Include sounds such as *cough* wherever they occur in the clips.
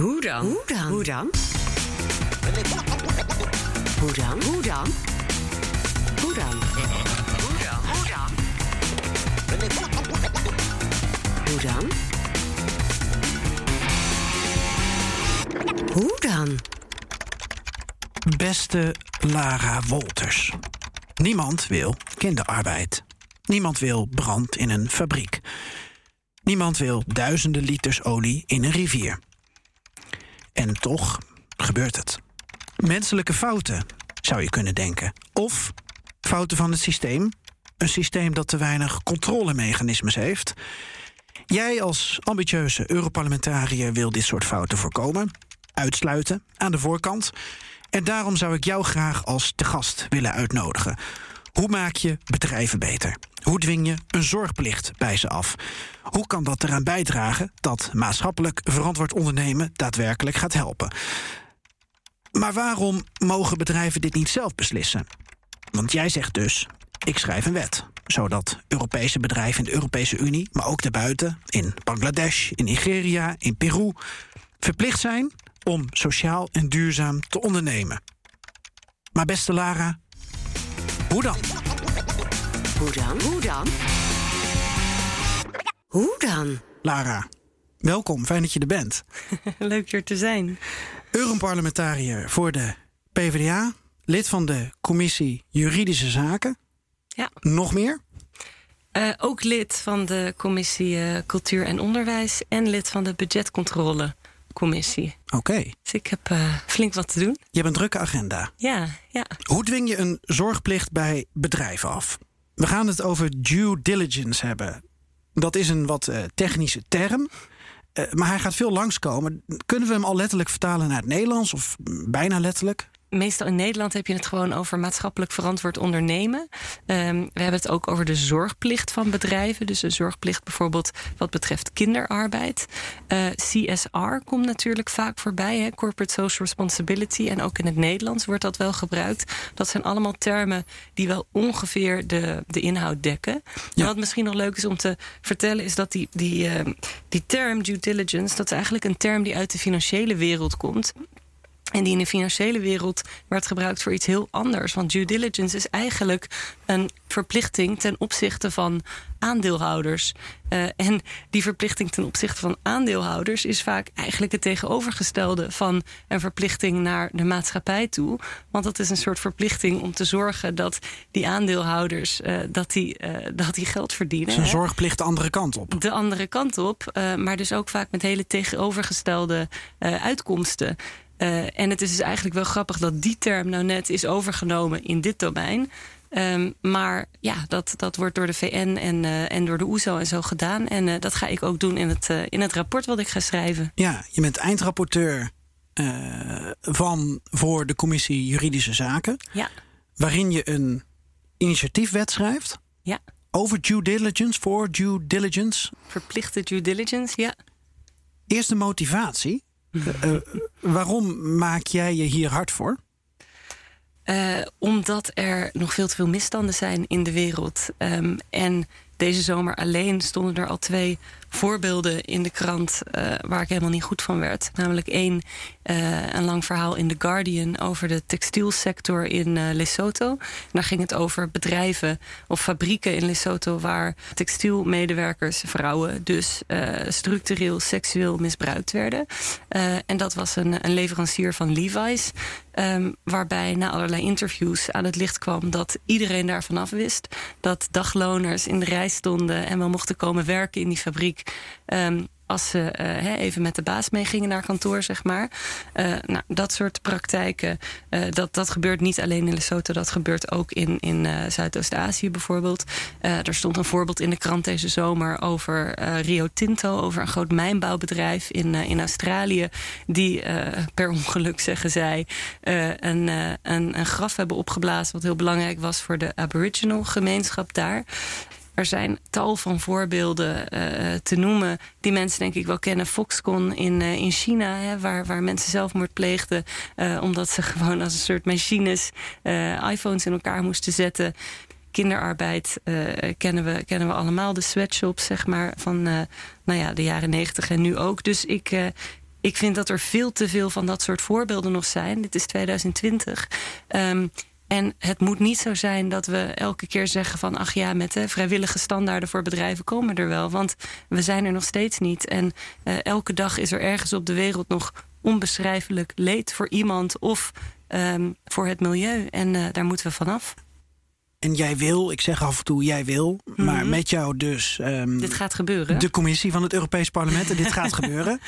Hoe dan? Hoe dan? Hoe dan? Hoe dan? Hoe dan? Hoe dan? Hoe dan? Hoe dan? Hoe dan? Hoe dan? Beste Lara Wolters. Niemand wil kinderarbeid. Niemand wil brand in een fabriek. Niemand wil duizenden liters olie in een rivier. En toch gebeurt het. Menselijke fouten, zou je kunnen denken. Of fouten van het systeem. Een systeem dat te weinig controlemechanismes heeft. Jij als ambitieuze Europarlementariër wil dit soort fouten voorkomen. Uitsluiten aan de voorkant. En daarom zou ik jou graag als te gast willen uitnodigen. Hoe maak je bedrijven beter? Hoe dwing je een zorgplicht bij ze af? Hoe kan dat eraan bijdragen dat maatschappelijk verantwoord ondernemen daadwerkelijk gaat helpen? Maar waarom mogen bedrijven dit niet zelf beslissen? Want jij zegt dus: ik schrijf een wet. Zodat Europese bedrijven in de Europese Unie, maar ook daarbuiten, in Bangladesh, in Nigeria, in Peru, verplicht zijn om sociaal en duurzaam te ondernemen. Maar beste Lara, hoe dan? Hoe dan? Hoe dan? Hoe dan? Lara, welkom, fijn dat je er bent. *laughs* Leuk hier te zijn. Europarlementariër voor de PvdA, lid van de Commissie Juridische Zaken. Ja. Nog meer? Uh, ook lid van de Commissie uh, Cultuur en Onderwijs en lid van de Budgetcontrolecommissie. Oké. Okay. Dus ik heb uh, flink wat te doen. Je hebt een drukke agenda. Ja, ja. Hoe dwing je een zorgplicht bij bedrijven af? We gaan het over due diligence hebben. Dat is een wat technische term. maar hij gaat veel langskomen. Kunnen we hem al letterlijk vertalen naar het Nederlands of bijna letterlijk? Meestal in Nederland heb je het gewoon over maatschappelijk verantwoord ondernemen. Um, we hebben het ook over de zorgplicht van bedrijven. Dus de zorgplicht bijvoorbeeld wat betreft kinderarbeid. Uh, CSR komt natuurlijk vaak voorbij, hè? Corporate Social Responsibility. En ook in het Nederlands wordt dat wel gebruikt. Dat zijn allemaal termen die wel ongeveer de, de inhoud dekken. Ja. En wat misschien nog leuk is om te vertellen, is dat die, die, uh, die term due diligence, dat is eigenlijk een term die uit de financiële wereld komt. En die in de financiële wereld werd gebruikt voor iets heel anders. Want due diligence is eigenlijk een verplichting ten opzichte van aandeelhouders. Uh, en die verplichting ten opzichte van aandeelhouders is vaak eigenlijk het tegenovergestelde van een verplichting naar de maatschappij toe. Want dat is een soort verplichting om te zorgen dat die aandeelhouders uh, dat die, uh, dat die geld verdienen. Dus een zorgplicht de andere kant op. De andere kant op, maar dus ook vaak met hele tegenovergestelde uitkomsten. Uh, en het is dus eigenlijk wel grappig dat die term nou net is overgenomen in dit domein. Um, maar ja, dat, dat wordt door de VN en, uh, en door de OESO en zo gedaan. En uh, dat ga ik ook doen in het, in het rapport wat ik ga schrijven. Ja, je bent eindrapporteur van voor de commissie Juridische Zaken. Ja. Waarin je een initiatiefwet schrijft. Ja. Over due diligence, voor due diligence. Verplichte due diligence, ja. Eerste motivatie. Uh, waarom maak jij je hier hard voor? Uh, omdat er nog veel te veel misstanden zijn in de wereld. Um, en deze zomer alleen stonden er al twee voorbeelden in de krant uh, waar ik helemaal niet goed van werd. Namelijk één, uh, een lang verhaal in The Guardian over de textielsector in uh, Lesotho. En daar ging het over bedrijven of fabrieken in Lesotho waar textielmedewerkers, vrouwen, dus structureel seksueel misbruikt werden. en dat was een, een leverancier van Levi's. Um, waarbij na allerlei interviews aan het licht kwam dat iedereen daarvan af wist. Dat dagloners in de rij stonden en wel mochten komen werken in die fabriek. Um, als ze uh, even met de baas meegingen naar kantoor, zeg maar. Uh, nou, dat soort praktijken, uh, dat, dat gebeurt niet alleen in Lesotho, dat gebeurt ook in, in Zuidoost-Azië bijvoorbeeld. er stond een voorbeeld in de krant deze zomer over Rio Tinto, over een groot mijnbouwbedrijf in, in Australië, die per ongeluk, zeggen zij, een, een, een graf hebben opgeblazen, wat heel belangrijk was voor de Aboriginal gemeenschap daar. Er zijn tal van voorbeelden uh, te noemen die mensen denk ik wel kennen. Foxconn in, uh, in China, hè, waar, waar mensen zelfmoord pleegden... Uh, omdat ze *laughs* gewoon als een soort machines iPhones in elkaar moesten zetten kinderarbeid kennen, we, kennen we allemaal. De sweatshops, zeg maar, van nou ja, de jaren negentig en nu ook. Dus ik, ik vind dat er veel te veel van dat soort voorbeelden nog zijn. Dit is 2020. Ehm, en het moet niet zo zijn dat we elke keer zeggen van... ach ja, met de vrijwillige standaarden voor bedrijven komen er wel. Want we zijn er nog steeds niet. En uh, elke dag is er ergens op de wereld nog onbeschrijfelijk leed voor iemand... of um, voor het milieu. En uh, daar moeten we vanaf. En jij wil, ik zeg af en toe jij wil, mm -hmm. maar met jou dus. Um, dit gaat gebeuren. De commissie van het Europees Parlement. En dit gaat *laughs* gebeuren.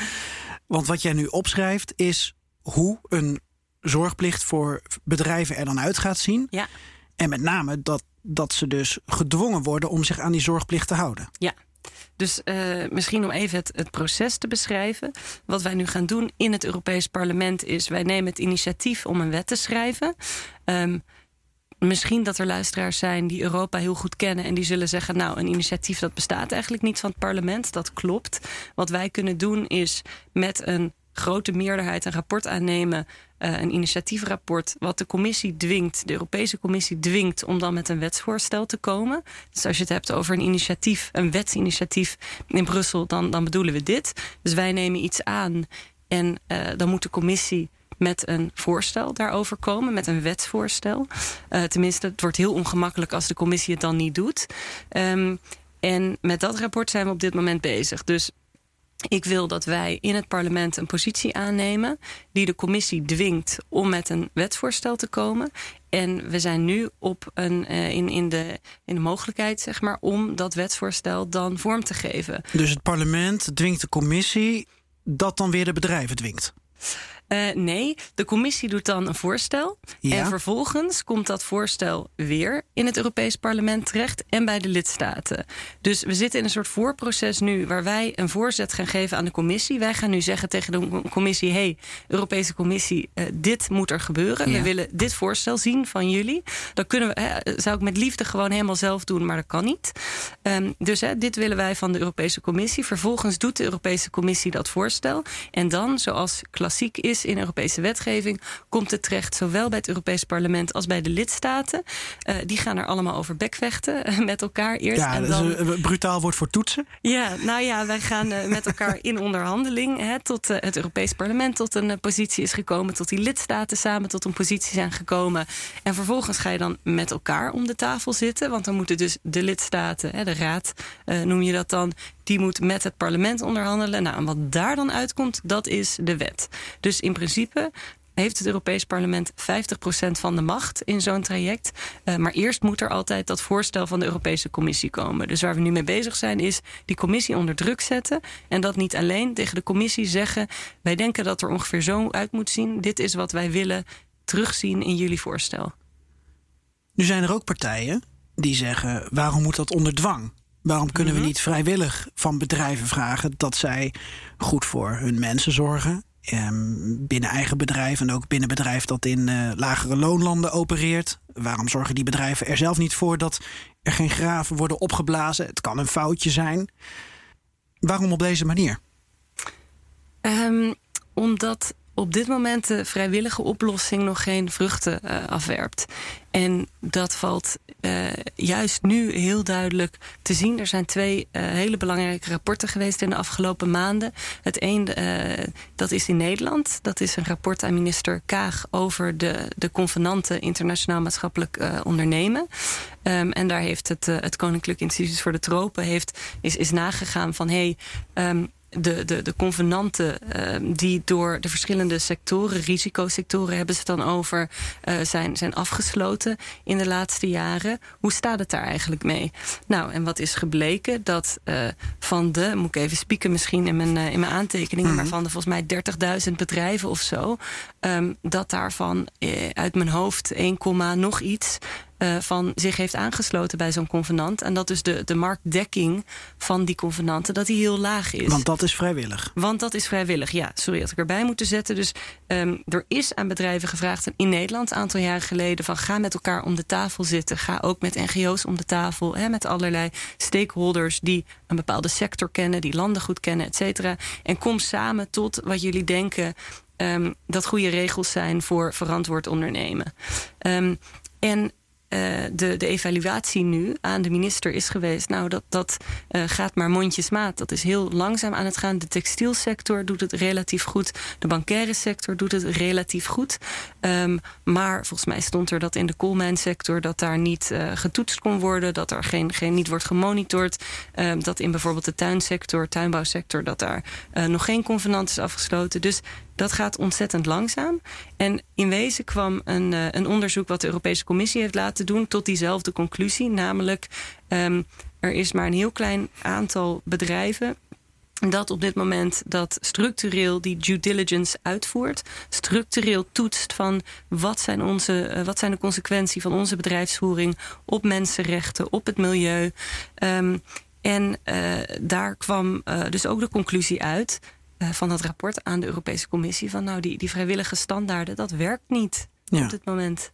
Want wat jij nu opschrijft is hoe een zorgplicht voor bedrijven er dan uit gaat zien. Ja. En met name dat, dat ze dus gedwongen worden om zich aan die zorgplicht te houden. Ja. Dus uh, misschien om even het, het, proces te beschrijven. Wat wij nu gaan doen in het Europees Parlement is... wij nemen het initiatief om een wet te schrijven. Um, misschien dat er luisteraars zijn die Europa heel goed kennen... en die zullen zeggen, nou, een initiatief dat bestaat eigenlijk niet van het parlement. Dat klopt. Wat wij kunnen doen is met een grote meerderheid een rapport aannemen... Uh, een initiatiefrapport wat de commissie dwingt... de Europese Commissie dwingt om dan met een wetsvoorstel te komen. Dus als je het hebt over een initiatief, een wetsinitiatief in Brussel... dan, dan bedoelen we dit. Dus wij nemen iets aan en uh, dan moet de commissie met een voorstel daarover komen, met een wetsvoorstel. Uh, tenminste, het wordt heel ongemakkelijk als de commissie het dan niet doet. Um, en met dat rapport zijn we op dit moment bezig. Dus ik wil dat wij in het parlement een positie aannemen die de commissie dwingt om met een wetsvoorstel te komen. En we zijn nu op een, uh, in, in, de, in de mogelijkheid zeg maar, om dat wetsvoorstel dan vorm te geven. Dus het parlement dwingt de commissie dat dan weer de bedrijven dwingt? Uh, nee, de commissie doet dan een voorstel. Ja. En vervolgens komt dat voorstel weer in het Europees Parlement terecht en bij de lidstaten. Dus we zitten in een soort voorproces nu waar wij een voorzet gaan geven aan de commissie. Wij gaan nu zeggen tegen de commissie: hey, Europese Commissie, uh, dit moet er gebeuren. Ja. We willen dit voorstel zien van jullie. Dat kunnen we, hè, zou ik met liefde gewoon helemaal zelf doen, maar dat kan niet. Um, dus hè, dit willen wij van de Europese Commissie. Vervolgens doet de Europese Commissie dat voorstel. En dan, zoals klassiek is in Europese wetgeving, komt het terecht zowel bij het Europees Parlement als bij de lidstaten. Uh, die gaan er allemaal over bekvechten uh, met elkaar eerst. Ja, en dan... een brutaal woord voor toetsen. Ja, nou ja, wij gaan uh, met elkaar in onderhandeling hè, tot het Europees Parlement tot een positie is gekomen, tot die lidstaten samen tot een positie zijn gekomen. En vervolgens ga je dan met elkaar om de tafel zitten, want dan moeten dus de lidstaten, hè, de raad noem je dat dan, die moet met het parlement onderhandelen. Nou, en wat daar dan uitkomt, dat is de wet. Dus in principe heeft het Europees Parlement 50% van de macht in zo'n traject. Uh, maar eerst moet er altijd dat voorstel van de Europese Commissie komen. Dus waar we nu mee bezig zijn, is die commissie onder druk zetten. En dat niet alleen tegen de commissie zeggen: wij denken dat er ongeveer zo uit moet zien. Dit is wat wij willen terugzien in jullie voorstel. Nu zijn er ook partijen die zeggen: waarom moet dat onder dwang? Waarom kunnen we niet vrijwillig van bedrijven vragen dat zij goed voor hun mensen zorgen? Um, binnen eigen bedrijf en ook binnen bedrijf dat in uh, lagere loonlanden opereert. Waarom zorgen die bedrijven er zelf niet voor dat er geen graven worden opgeblazen? Het kan een foutje zijn. Waarom op deze manier? Um, omdat op dit moment de vrijwillige oplossing nog geen vruchten uh, afwerpt. En dat valt uh, juist nu heel duidelijk te zien. Er zijn twee uh, hele belangrijke rapporten geweest in de afgelopen maanden. Het een, dat is in Nederland. Dat is een rapport aan minister Kaag over de, de convenanten internationaal maatschappelijk ondernemen. Um, en daar heeft het, het Koninklijk Instituut voor de Tropen heeft, is, is nagegaan van hé. Hey, um, de, de, de convenanten uh, die door de verschillende sectoren, risicosectoren hebben ze het dan over, uh, zijn, zijn afgesloten in de laatste jaren. Hoe staat het daar eigenlijk mee? Nou, en wat is gebleken? Dat uh, van de, moet ik even spieken misschien in mijn, in mijn aantekeningen, mm -hmm. maar van de volgens mij 30.000 bedrijven of zo, um, dat daarvan uit mijn hoofd 1, nog iets uh, van zich heeft aangesloten bij zo'n convenant. En dat dus de, de marktdekking van die convenanten, dat die heel laag is. Want dat is vrijwillig. Want dat is vrijwillig, ja. Sorry, had ik erbij moeten zetten. Dus um, er is aan bedrijven gevraagd in Nederland een aantal jaren geleden van ga met elkaar om de tafel zitten. Ga ook met NGO's om de tafel. Hè, met allerlei stakeholders die een bepaalde sector kennen, die landen goed kennen, et cetera. En kom samen tot wat jullie denken um, dat goede regels zijn voor verantwoord ondernemen. Um, en de, de evaluatie nu aan de minister is geweest. Nou, dat, dat gaat maar mondjesmaat. Dat is heel langzaam aan het gaan. De textielsector doet het relatief goed. De bankaire sector doet het relatief goed. Um, maar volgens mij stond er dat in de koolmijnsector dat daar niet getoetst kon worden. Dat er geen, geen, niet wordt gemonitord. Um, dat in bijvoorbeeld de tuinsector, tuinbouwsector, dat daar nog geen convenant is afgesloten. Dus dat gaat ontzettend langzaam. En in wezen kwam een, uh, een onderzoek wat de Europese Commissie heeft laten doen tot diezelfde conclusie. Namelijk, um, er is maar een heel klein aantal bedrijven dat op dit moment dat structureel die due diligence uitvoert, structureel toetst van wat zijn, onze, uh, wat zijn de consequenties van onze bedrijfsvoering op mensenrechten, op het milieu. Um, en uh, daar kwam dus ook de conclusie uit van dat rapport aan de Europese Commissie van nou die, die vrijwillige standaarden, dat werkt niet ja. op dit moment.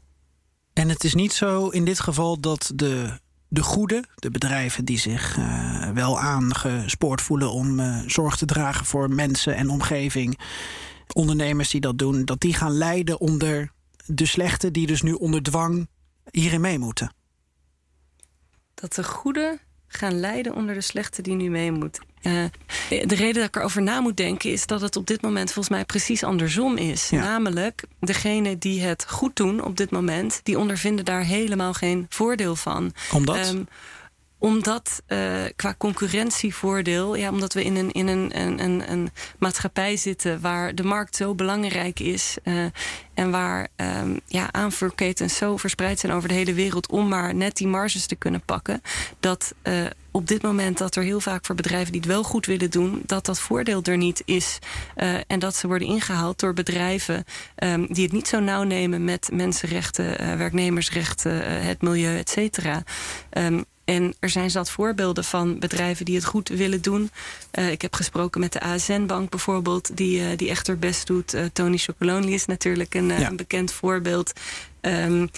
En het is niet zo in dit geval dat de, de goede, de bedrijven die zich uh, wel aangespoord voelen om uh, zorg te dragen voor mensen en omgeving, ondernemers die dat doen, dat die gaan lijden onder de slechte die dus nu onder dwang hierin mee moeten. Dat de goede gaan lijden onder de slechte die nu mee moet. Uh, de reden dat ik erover na moet denken is dat het op dit moment volgens mij precies andersom is. Ja. Namelijk, degene die het goed doen op dit moment, die ondervinden daar helemaal geen voordeel van. Omdat? Um, omdat uh, qua concurrentievoordeel, ja, omdat we in een, in een, een, een, een maatschappij zitten waar de markt zo belangrijk is. Uh, en waar um, ja, aanvoerketens zo verspreid zijn over de hele wereld om maar net die marges te kunnen pakken. Dat uh, op dit moment dat er heel vaak voor bedrijven die het wel goed willen doen, dat dat voordeel er niet is. En dat ze worden ingehaald door bedrijven um, die het niet zo nauw nemen met mensenrechten, werknemersrechten, het milieu, et cetera. Um, en er zijn zat voorbeelden van bedrijven die het goed willen doen. Uh, ik heb gesproken met de ASN-bank bijvoorbeeld, die, uh, die echt haar best doet. Uh, Tony Chocolonely is natuurlijk een, ja. een bekend voorbeeld. Um,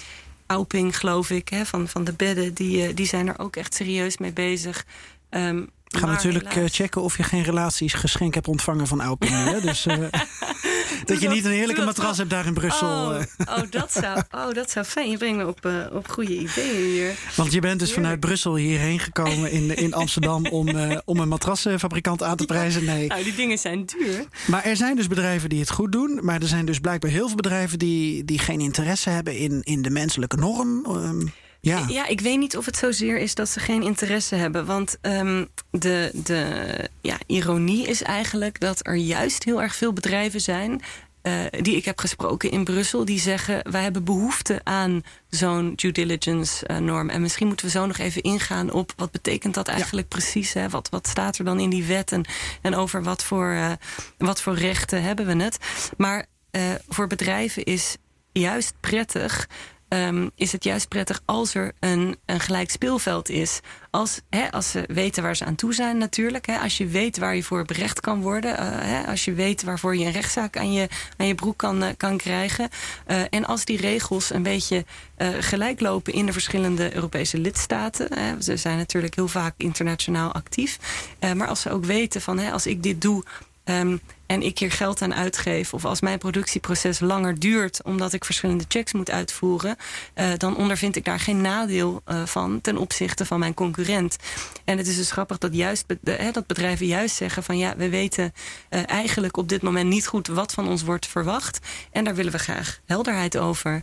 Auping, geloof ik, hè, van, van de bedden, die, die zijn er ook echt serieus mee bezig. Um, Ga natuurlijk helaas. checken of je geen relaties geschenk hebt ontvangen van Alpine. dus *laughs* *laughs* dat je niet een heerlijke matras hebt daar in Brussel. Oh, oh, dat, zou, oh dat zou fijn. Je brengt me op, uh, op goede ideeën hier. Want je bent dus Heerlijk. vanuit Brussel hierheen gekomen in, in Amsterdam om, uh, *laughs* om een matrasfabrikant aan te prijzen. Nee. Nou, die dingen zijn duur. Maar er zijn dus bedrijven die het goed doen. Maar er zijn dus blijkbaar heel veel bedrijven die, die geen interesse hebben in, in de menselijke norm. Um, ja. ja, ik weet niet of het zozeer is dat ze geen interesse hebben. Want um, de, de ja, ironie is eigenlijk dat er juist heel erg veel bedrijven zijn. Uh, die ik heb gesproken in Brussel, die zeggen: wij hebben behoefte aan zo'n due diligence uh, norm. En misschien moeten we zo nog even ingaan op wat betekent dat eigenlijk ja. precies? Hè? Wat, wat staat er dan in die wet en, en over wat voor, uh, wat voor rechten hebben we het? Maar voor bedrijven is juist prettig um, is het juist prettig als er een, een gelijk speelveld is. Als, hè, als ze weten waar ze aan toe zijn natuurlijk. Hè, als je weet waar je voor berecht kan worden. Uh, hè, als je weet waarvoor je een rechtszaak aan je, aan je broek kan, uh, kan krijgen. Uh, en als die regels een beetje gelijk lopen in de verschillende Europese lidstaten. Hè, ze zijn natuurlijk heel vaak internationaal actief. maar als ze ook weten van hè, als ik dit doe Um, en ik hier geld aan uitgeef, of als mijn productieproces langer duurt omdat ik verschillende checks moet uitvoeren, uh, dan ondervind ik daar geen nadeel uh, van ten opzichte van mijn concurrent. En het is dus grappig dat, juist hè, dat bedrijven juist zeggen van ja, we weten uh, eigenlijk op dit moment niet goed wat van ons wordt verwacht. En daar willen we graag helderheid over.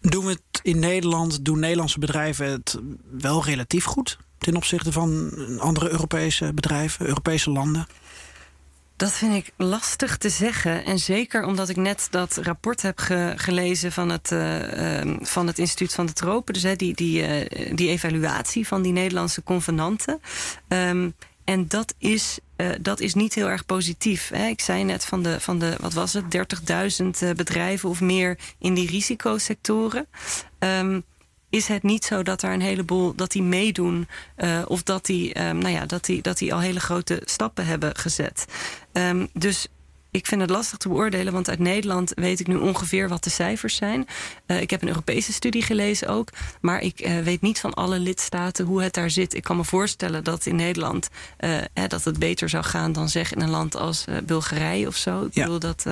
Doen we het in Nederland, doen Nederlandse bedrijven het wel relatief goed ten opzichte van andere Europese bedrijven, Europese landen? Dat vind ik lastig te zeggen. En zeker omdat ik net dat rapport heb ge gelezen van het, uh, uh, van het Instituut van de Tropen. Dus hè, die, die, uh, die evaluatie van die Nederlandse convenanten. Um, en dat is, dat is niet heel erg positief. Hè. Ik zei net van de, van de wat was het, 30.000 bedrijven of meer in die risicosectoren. Um, is het niet zo dat er een heleboel dat die meedoen uh, of dat die, um, nou ja, dat die, dat die al hele grote stappen hebben gezet. Um, dus ik vind het lastig te beoordelen, want uit Nederland weet ik nu ongeveer wat de cijfers zijn. Uh, ik heb een Europese studie gelezen ook, maar ik uh, weet niet van alle lidstaten hoe het daar zit. Ik kan me voorstellen dat in Nederland uh, hè, dat het beter zou gaan dan zeg in een land als Bulgarije of zo. Ik ja. bedoel dat,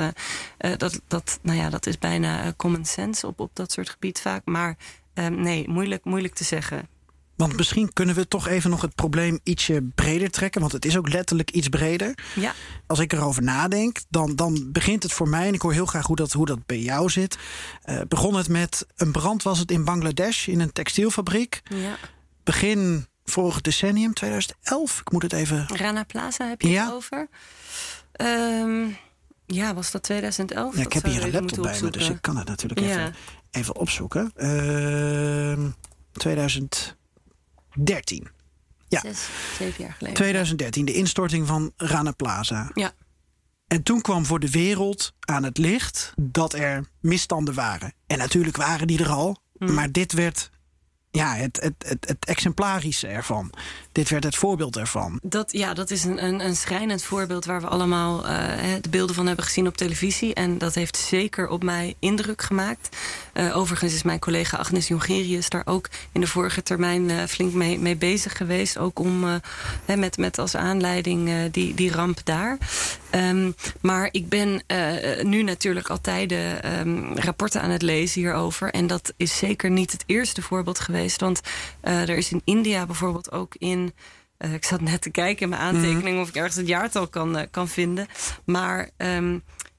dat, dat, nou ja, dat is bijna common sense op, op dat soort gebied vaak. Maar Ehm, nee, moeilijk, moeilijk te zeggen. Want misschien kunnen we toch even nog het probleem ietsje breder trekken. Want het is ook letterlijk iets breder. Ja. Als ik erover nadenk, dan, dan begint het voor mij... en ik hoor heel graag hoe dat, hoe dat bij jou zit. Uh, begon het met een brand, was het in Bangladesh... in een textielfabriek. Ja. Begin vorig decennium, 2011. Ik moet het even... Rana Plaza heb je Ja. het over. Ehm, ja, was dat 2011? Ja, ik heb hier een laptop bij me, dus ik kan het natuurlijk Ja. even, even opzoeken. Ehm 2013. Ja. Zes, zeven jaar geleden. 2013, de instorting van Rana Plaza. Ja. En toen kwam voor de wereld aan het licht dat er misstanden waren. En natuurlijk waren die er al, Mm. maar dit werd ja, het, het, het, exemplarische ervan. Dit werd het voorbeeld ervan. Dat, ja, dat is een, een, een schrijnend voorbeeld waar we allemaal eh, de beelden van hebben gezien op televisie. En dat heeft zeker op mij indruk gemaakt. Eh, overigens is mijn collega Agnes Jongerius daar ook in de vorige termijn eh, flink mee, mee bezig geweest. Ook om eh, met, met als aanleiding die, die ramp daar. Ehm, maar ik ben nu natuurlijk altijd de ehm, rapporten aan het lezen hierover. En dat is zeker niet het eerste voorbeeld geweest. Want er is in India bijvoorbeeld ook in. ik zat net te kijken in mijn aantekeningen of ik ergens het jaartal kan, kan vinden. Maar ehm,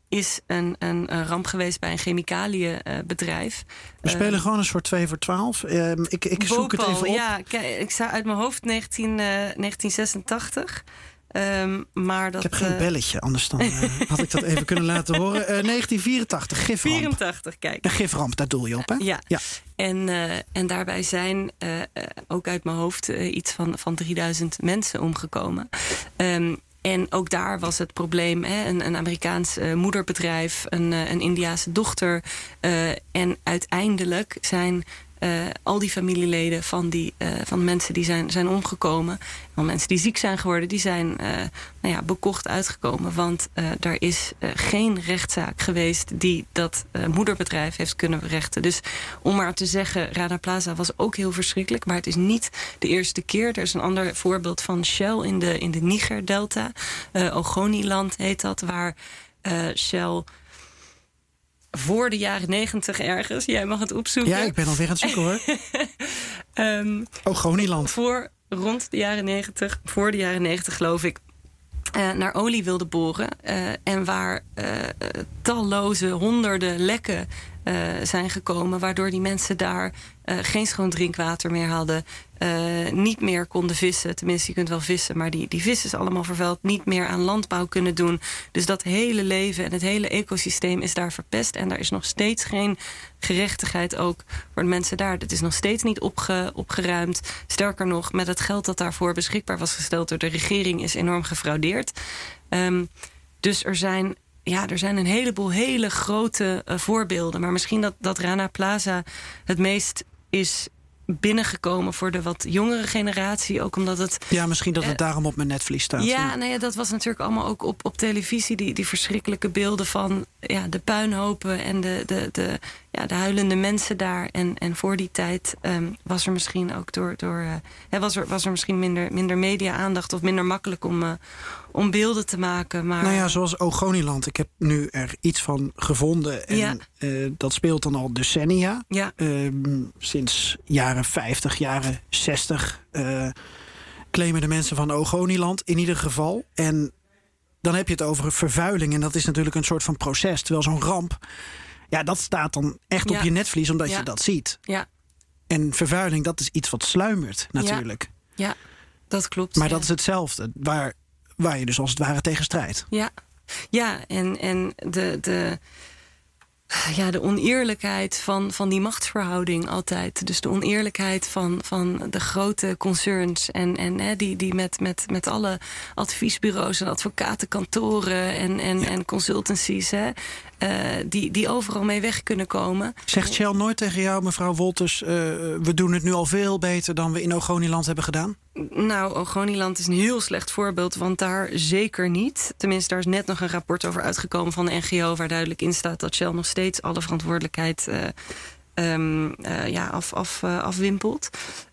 is een, een, een ramp geweest bij een chemicaliënbedrijf. We spelen gewoon een soort 2 voor 12. Ehm, ik ik zoek het even op. Ja, kijk, ik sta uit mijn hoofd 19, eh, 1986. Ehm, maar dat, ik heb geen eh, belletje, anders dan, eh, *laughs* had ik dat even kunnen laten horen. Eh, 1984, giframp. 84, kijk. Een giframp, daar doel je op, hè? Ja. ja. En, eh, en daarbij zijn eh, eh, ook uit mijn hoofd eh, iets van, van 3000 mensen omgekomen. Ehm, en ook daar was het probleem: hè, een, een Amerikaans eh, moederbedrijf, een, eh, een Indiaanse dochter. eh, en uiteindelijk zijn. Eh, al die familieleden van, die, eh, van mensen die zijn, zijn omgekomen. Van mensen die ziek zijn geworden, die zijn eh, nou ja, bekocht uitgekomen. Want er is geen rechtszaak geweest die dat moederbedrijf heeft kunnen berechten. Dus om maar te zeggen, Rana Plaza was ook heel verschrikkelijk. Maar het is niet de eerste keer. Er is een ander voorbeeld van Shell in de, in de Niger-delta. Ogoniland heet dat, waar Shell voor de jaren negentig ergens... Jij mag het opzoeken. Ja, ik ben alweer aan het zoeken hoor. *laughs* Ehm, Oh, Gronieland. voor rond de jaren 90, voor de jaren 90 geloof ik, eh, naar olie wilde boren. eh, en waar eh, talloze, honderden lekken eh, zijn gekomen. Waardoor die mensen daar eh, geen schoon drinkwater meer hadden. eh, niet meer konden vissen. Tenminste, je kunt wel vissen, maar die, die vis is allemaal vervuild. Niet meer aan landbouw kunnen doen. Dus dat hele leven en het hele ecosysteem is daar verpest. En daar is nog steeds geen gerechtigheid ook voor de mensen daar. Het is nog steeds niet opge, opgeruimd. Sterker nog, met het geld dat daarvoor beschikbaar was gesteld door de regering is enorm gefraudeerd. Ehm, dus er zijn, ja, er zijn een heleboel hele grote eh, voorbeelden. Maar misschien dat, dat Rana Plaza het meest is binnengekomen voor de wat jongere generatie. Ook omdat het Ja, misschien dat het daarom op mijn netvlies staat. ja, nou ja, dat was natuurlijk allemaal ook op, op televisie. Die, die verschrikkelijke beelden van ja, de puinhopen en de, de, de, ja, de huilende mensen daar. En, en voor die tijd ehm, was er misschien ook door. door eh, was, er, was er misschien minder, minder media-aandacht of minder makkelijk om, eh, om beelden te maken. Maar Nou ja, zoals Ogoniland. Ik heb nu er iets van gevonden. En Ja. eh, dat speelt dan al decennia. ja, Ehm, sinds jaren 50, jaren 60 eh, claimen de mensen van Ogoniland in ieder geval. En dan heb je het over vervuiling. En dat is natuurlijk een soort van proces. Terwijl zo'n ramp, ja, dat staat dan echt Ja. op je netvlies omdat Ja. je dat ziet. ja, En vervuiling, dat is iets wat sluimert natuurlijk. ja, dat klopt. Maar ja. dat is hetzelfde, waar, waar je dus als het ware tegen strijdt. Ja, ja en, en de, de, ja, de oneerlijkheid van, van die machtsverhouding altijd. Dus de oneerlijkheid van, van de grote concerns. En, en hè, die, die met, met, met alle adviesbureaus en advocatenkantoren en, en, en consultancies. Hè, eh, die, die overal mee weg kunnen komen. Zegt Shell nooit tegen jou, mevrouw Wolters... eh, we doen het nu al veel beter dan we in Ogoniland hebben gedaan? Nou, Ogoniland is een heel slecht voorbeeld, want daar zeker niet. Tenminste, daar is net nog een rapport over uitgekomen van de NGO... waar duidelijk in staat dat Shell nog steeds alle verantwoordelijkheid... eh, ehm, eh, ja, af, af, afwimpelt.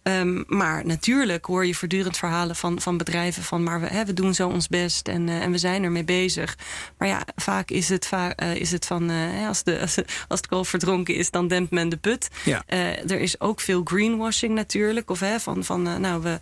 Ehm, maar natuurlijk hoor je voortdurend verhalen van, van bedrijven van maar we, hè, we doen zo ons best en, en we zijn ermee bezig. Maar ja, vaak is het, vaak, is het van als, de, *laughs* als, als het kalf verdronken is, dan dempt men de put. Ja. er is ook veel greenwashing natuurlijk. Of hè, van, van nou, we,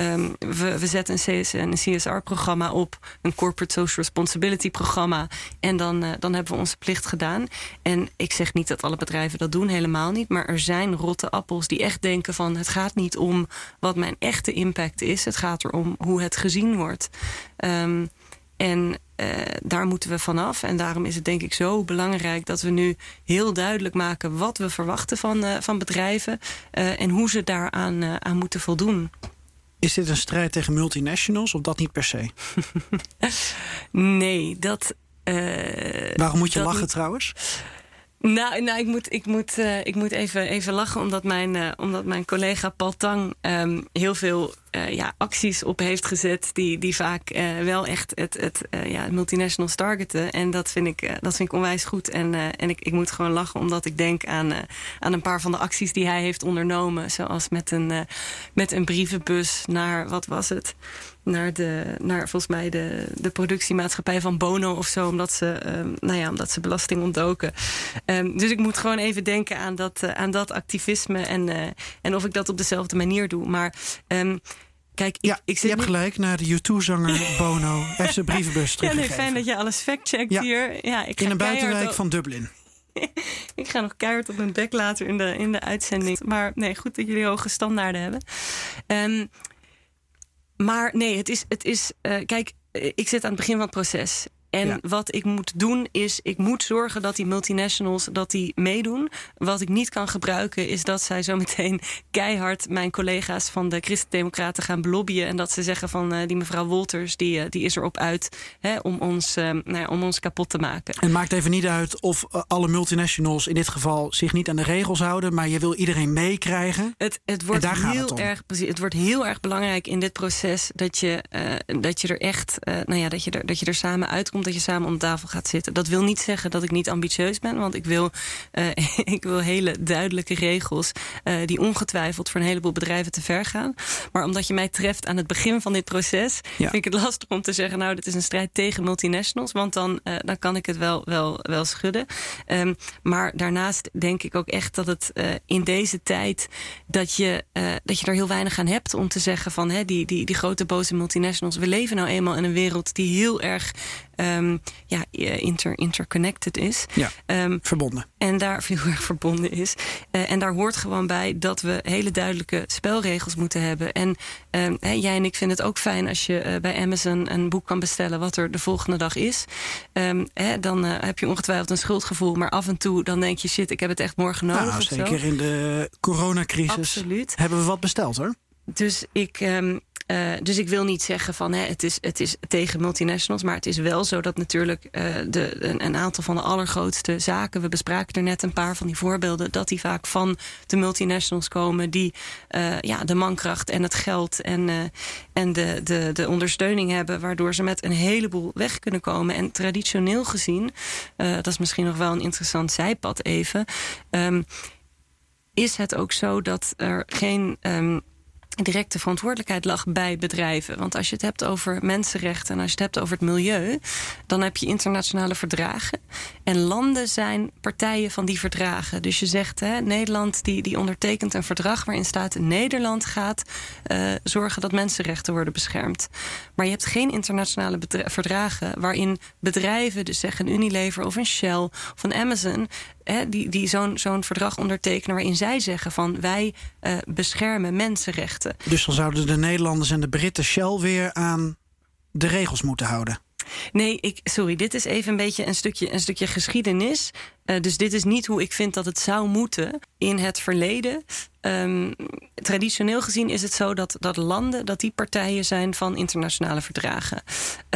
um, we, we zetten een, CS, een CSR-programma op, een Corporate Social Responsibility programma. En dan, dan hebben we onze plicht gedaan. En ik zeg niet dat alle bedrijven dat doen, helemaal niet. Maar er zijn rotte appels die echt denken van... het gaat niet om wat mijn echte impact is. Het gaat erom hoe het gezien wordt. Um, en uh, daar moeten we vanaf. En daarom is het denk ik zo belangrijk dat we nu heel duidelijk maken wat we verwachten van, uh, van bedrijven uh, en hoe ze daaraan aan moeten voldoen. Is dit een strijd tegen multinationals of dat niet per se? *laughs* nee, dat. Waarom moet je lachen niet... trouwens? Nou, nou ik moet, ik moet, uh, ik moet even, even lachen, omdat mijn, uh, omdat mijn collega Paul Tang um, heel veel uh, ja, acties op heeft gezet. die, die vaak wel echt het, het ja, multinationals targeten. En dat vind ik, dat vind ik onwijs goed. En, en ik, ik moet gewoon lachen, omdat ik denk aan, aan een paar van de acties die hij heeft ondernomen. Zoals met een, met een brievenbus naar, wat was het? Naar, de, naar volgens mij de, de productiemaatschappij van Bono of zo, omdat ze, um, nou ja, omdat ze belasting ontdoken. Um, dus ik moet gewoon even denken aan dat, uh, aan dat activisme en, uh, en of ik dat op dezelfde manier doe. Maar um, Kijk, ik, ja, ik je hebt gelijk naar de U2-zanger *laughs* Bono. heeft zijn brievenbus teruggegeven. Ja, nee, fijn dat je alles factcheckt ja. hier. Ja, ik in een buitenwijk van Dublin. *laughs* ik ga nog keihard op mijn bek later in de, in de uitzending. Maar nee, goed dat jullie hoge standaarden hebben. Um, maar nee, het is. Het is uh, kijk, ik zit aan het begin van het proces. En ja. wat ik moet doen is, ik moet zorgen dat die multinationals dat die meedoen. Wat ik niet kan gebruiken is dat zij zo meteen *laughs* keihard mijn collega's van de Christen-Democraten gaan belobbyen. En dat ze zeggen van uh, die mevrouw Wolters, die, uh, die is erop uit hè, om, ons, uh, nou ja, om ons kapot te maken. Het maakt even niet uit of alle multinationals in dit geval zich niet aan de regels houden, maar je wil iedereen meekrijgen. Het, het wordt en daar heel het erg het wordt heel erg belangrijk in dit proces dat je, dat je er echt, nou ja, dat je er, dat je er samen uitkomt dat je samen om de tafel gaat zitten. Dat wil niet zeggen dat ik niet ambitieus ben, want ik wil, uh, *laughs* ik wil hele duidelijke regels uh, die ongetwijfeld voor een heleboel bedrijven te ver gaan. Maar omdat je mij treft aan het begin van dit proces, ja. vind ik het lastig om te zeggen, nou, dit is een strijd tegen multinationals, want dan, uh, dan kan ik het wel, wel, wel schudden. Um, maar daarnaast denk ik ook echt dat het in deze tijd dat je, dat je er heel weinig aan hebt om te zeggen van hè, die, die, die grote boze multinationals. We leven nou eenmaal in een wereld die heel erg um, ja, inter, interconnected is. Ja, um, verbonden. En daar *laughs* heel erg verbonden is. Uh, en daar hoort gewoon bij dat we hele duidelijke spelregels moeten hebben. En um, hey, jij en ik vinden het ook fijn als je uh, bij Amazon een boek kan bestellen wat er de volgende dag is. Hè, dan uh, heb je ongetwijfeld een schuldgevoel. Maar af en toe dan denk je, shit, ik heb het echt morgen nodig. Nou, zeker in de coronacrisis Absoluut. hebben we wat besteld hoor. Dus ik, um, uh, dus ik wil niet zeggen van hè, het, is, het is tegen multinationals. Maar het is wel zo dat natuurlijk uh, de, een, aantal van de allergrootste zaken. We bespraken er net een paar van die voorbeelden. Dat die vaak van de multinationals komen. Die uh, ja, de mankracht en het geld en, en de, de, de ondersteuning hebben. Waardoor ze met een heleboel weg kunnen komen. En traditioneel gezien, dat is misschien nog wel een interessant zijpad even. Um, is het ook zo dat er geen. Um, directe verantwoordelijkheid lag bij bedrijven. Want als je het hebt over mensenrechten en als je het hebt over het milieu, dan heb je internationale verdragen. En landen zijn partijen van die verdragen. Dus je zegt, hè, Nederland die, die ondertekent een verdrag waarin staat: Nederland gaat uh, zorgen dat mensenrechten worden beschermd. Maar je hebt geen internationale verdragen waarin bedrijven, dus zeggen een Unilever of een Shell of een Amazon, hè, die, die zo'n zo'n verdrag ondertekenen waarin zij zeggen van wij uh, beschermen mensenrechten. Dus dan zouden de Nederlanders en de Britten Shell weer aan de regels moeten houden. Nee, ik, sorry, dit is even een beetje een stukje, een stukje geschiedenis. Uh, dus dit is niet hoe ik vind dat het zou moeten in het verleden. Um, traditioneel gezien is het zo dat, dat landen, dat die partijen zijn van internationale verdragen.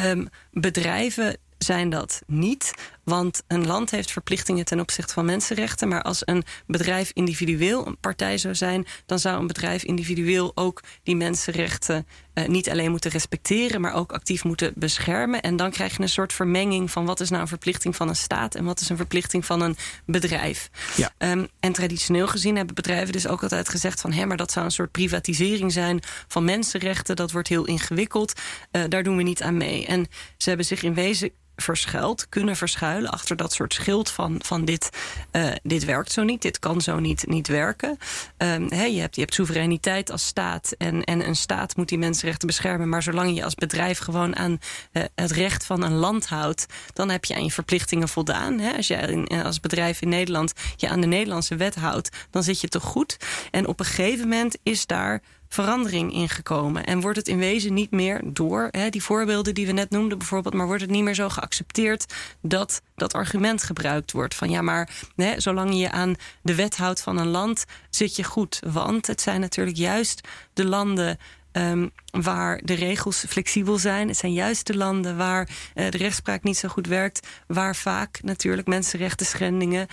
Um, bedrijven zijn dat niet. Want een land heeft verplichtingen ten opzichte van mensenrechten. Maar als een bedrijf individueel een partij zou zijn, dan zou een bedrijf individueel ook die mensenrechten eh, niet alleen moeten respecteren, maar ook actief moeten beschermen. En dan krijg je een soort vermenging van wat is nou een verplichting van een staat en wat is een verplichting van een bedrijf. Ja. Ehm, en traditioneel gezien hebben bedrijven dus ook altijd gezegd van hé, maar dat zou een soort privatisering zijn van mensenrechten. Dat wordt heel ingewikkeld. Uh, daar doen we niet aan mee. En ze hebben zich in wezen verschuilt, kunnen verschuilen achter dat soort schild van, van dit, uh, dit werkt zo niet, dit kan zo niet, niet werken. Um, je, hebt, je hebt soevereiniteit als staat en, en een staat moet die mensenrechten beschermen, maar zolang je als bedrijf gewoon aan uh, het recht van een land houdt, dan heb je aan je verplichtingen voldaan. He, als je in, als bedrijf in Nederland je aan de Nederlandse wet houdt, dan zit je toch goed. En op een gegeven moment is daar verandering ingekomen. En wordt het in wezen niet meer door hè, die voorbeelden die we net noemden, bijvoorbeeld, maar wordt het niet meer zo geaccepteerd dat dat argument gebruikt wordt van ja, maar hè, zolang je aan de wet houdt van een land, zit je goed. Want het zijn natuurlijk juist de landen Um, waar de regels flexibel zijn. Het zijn juist de landen waar uh, de rechtspraak niet zo goed werkt, waar vaak natuurlijk mensenrechten schendingen,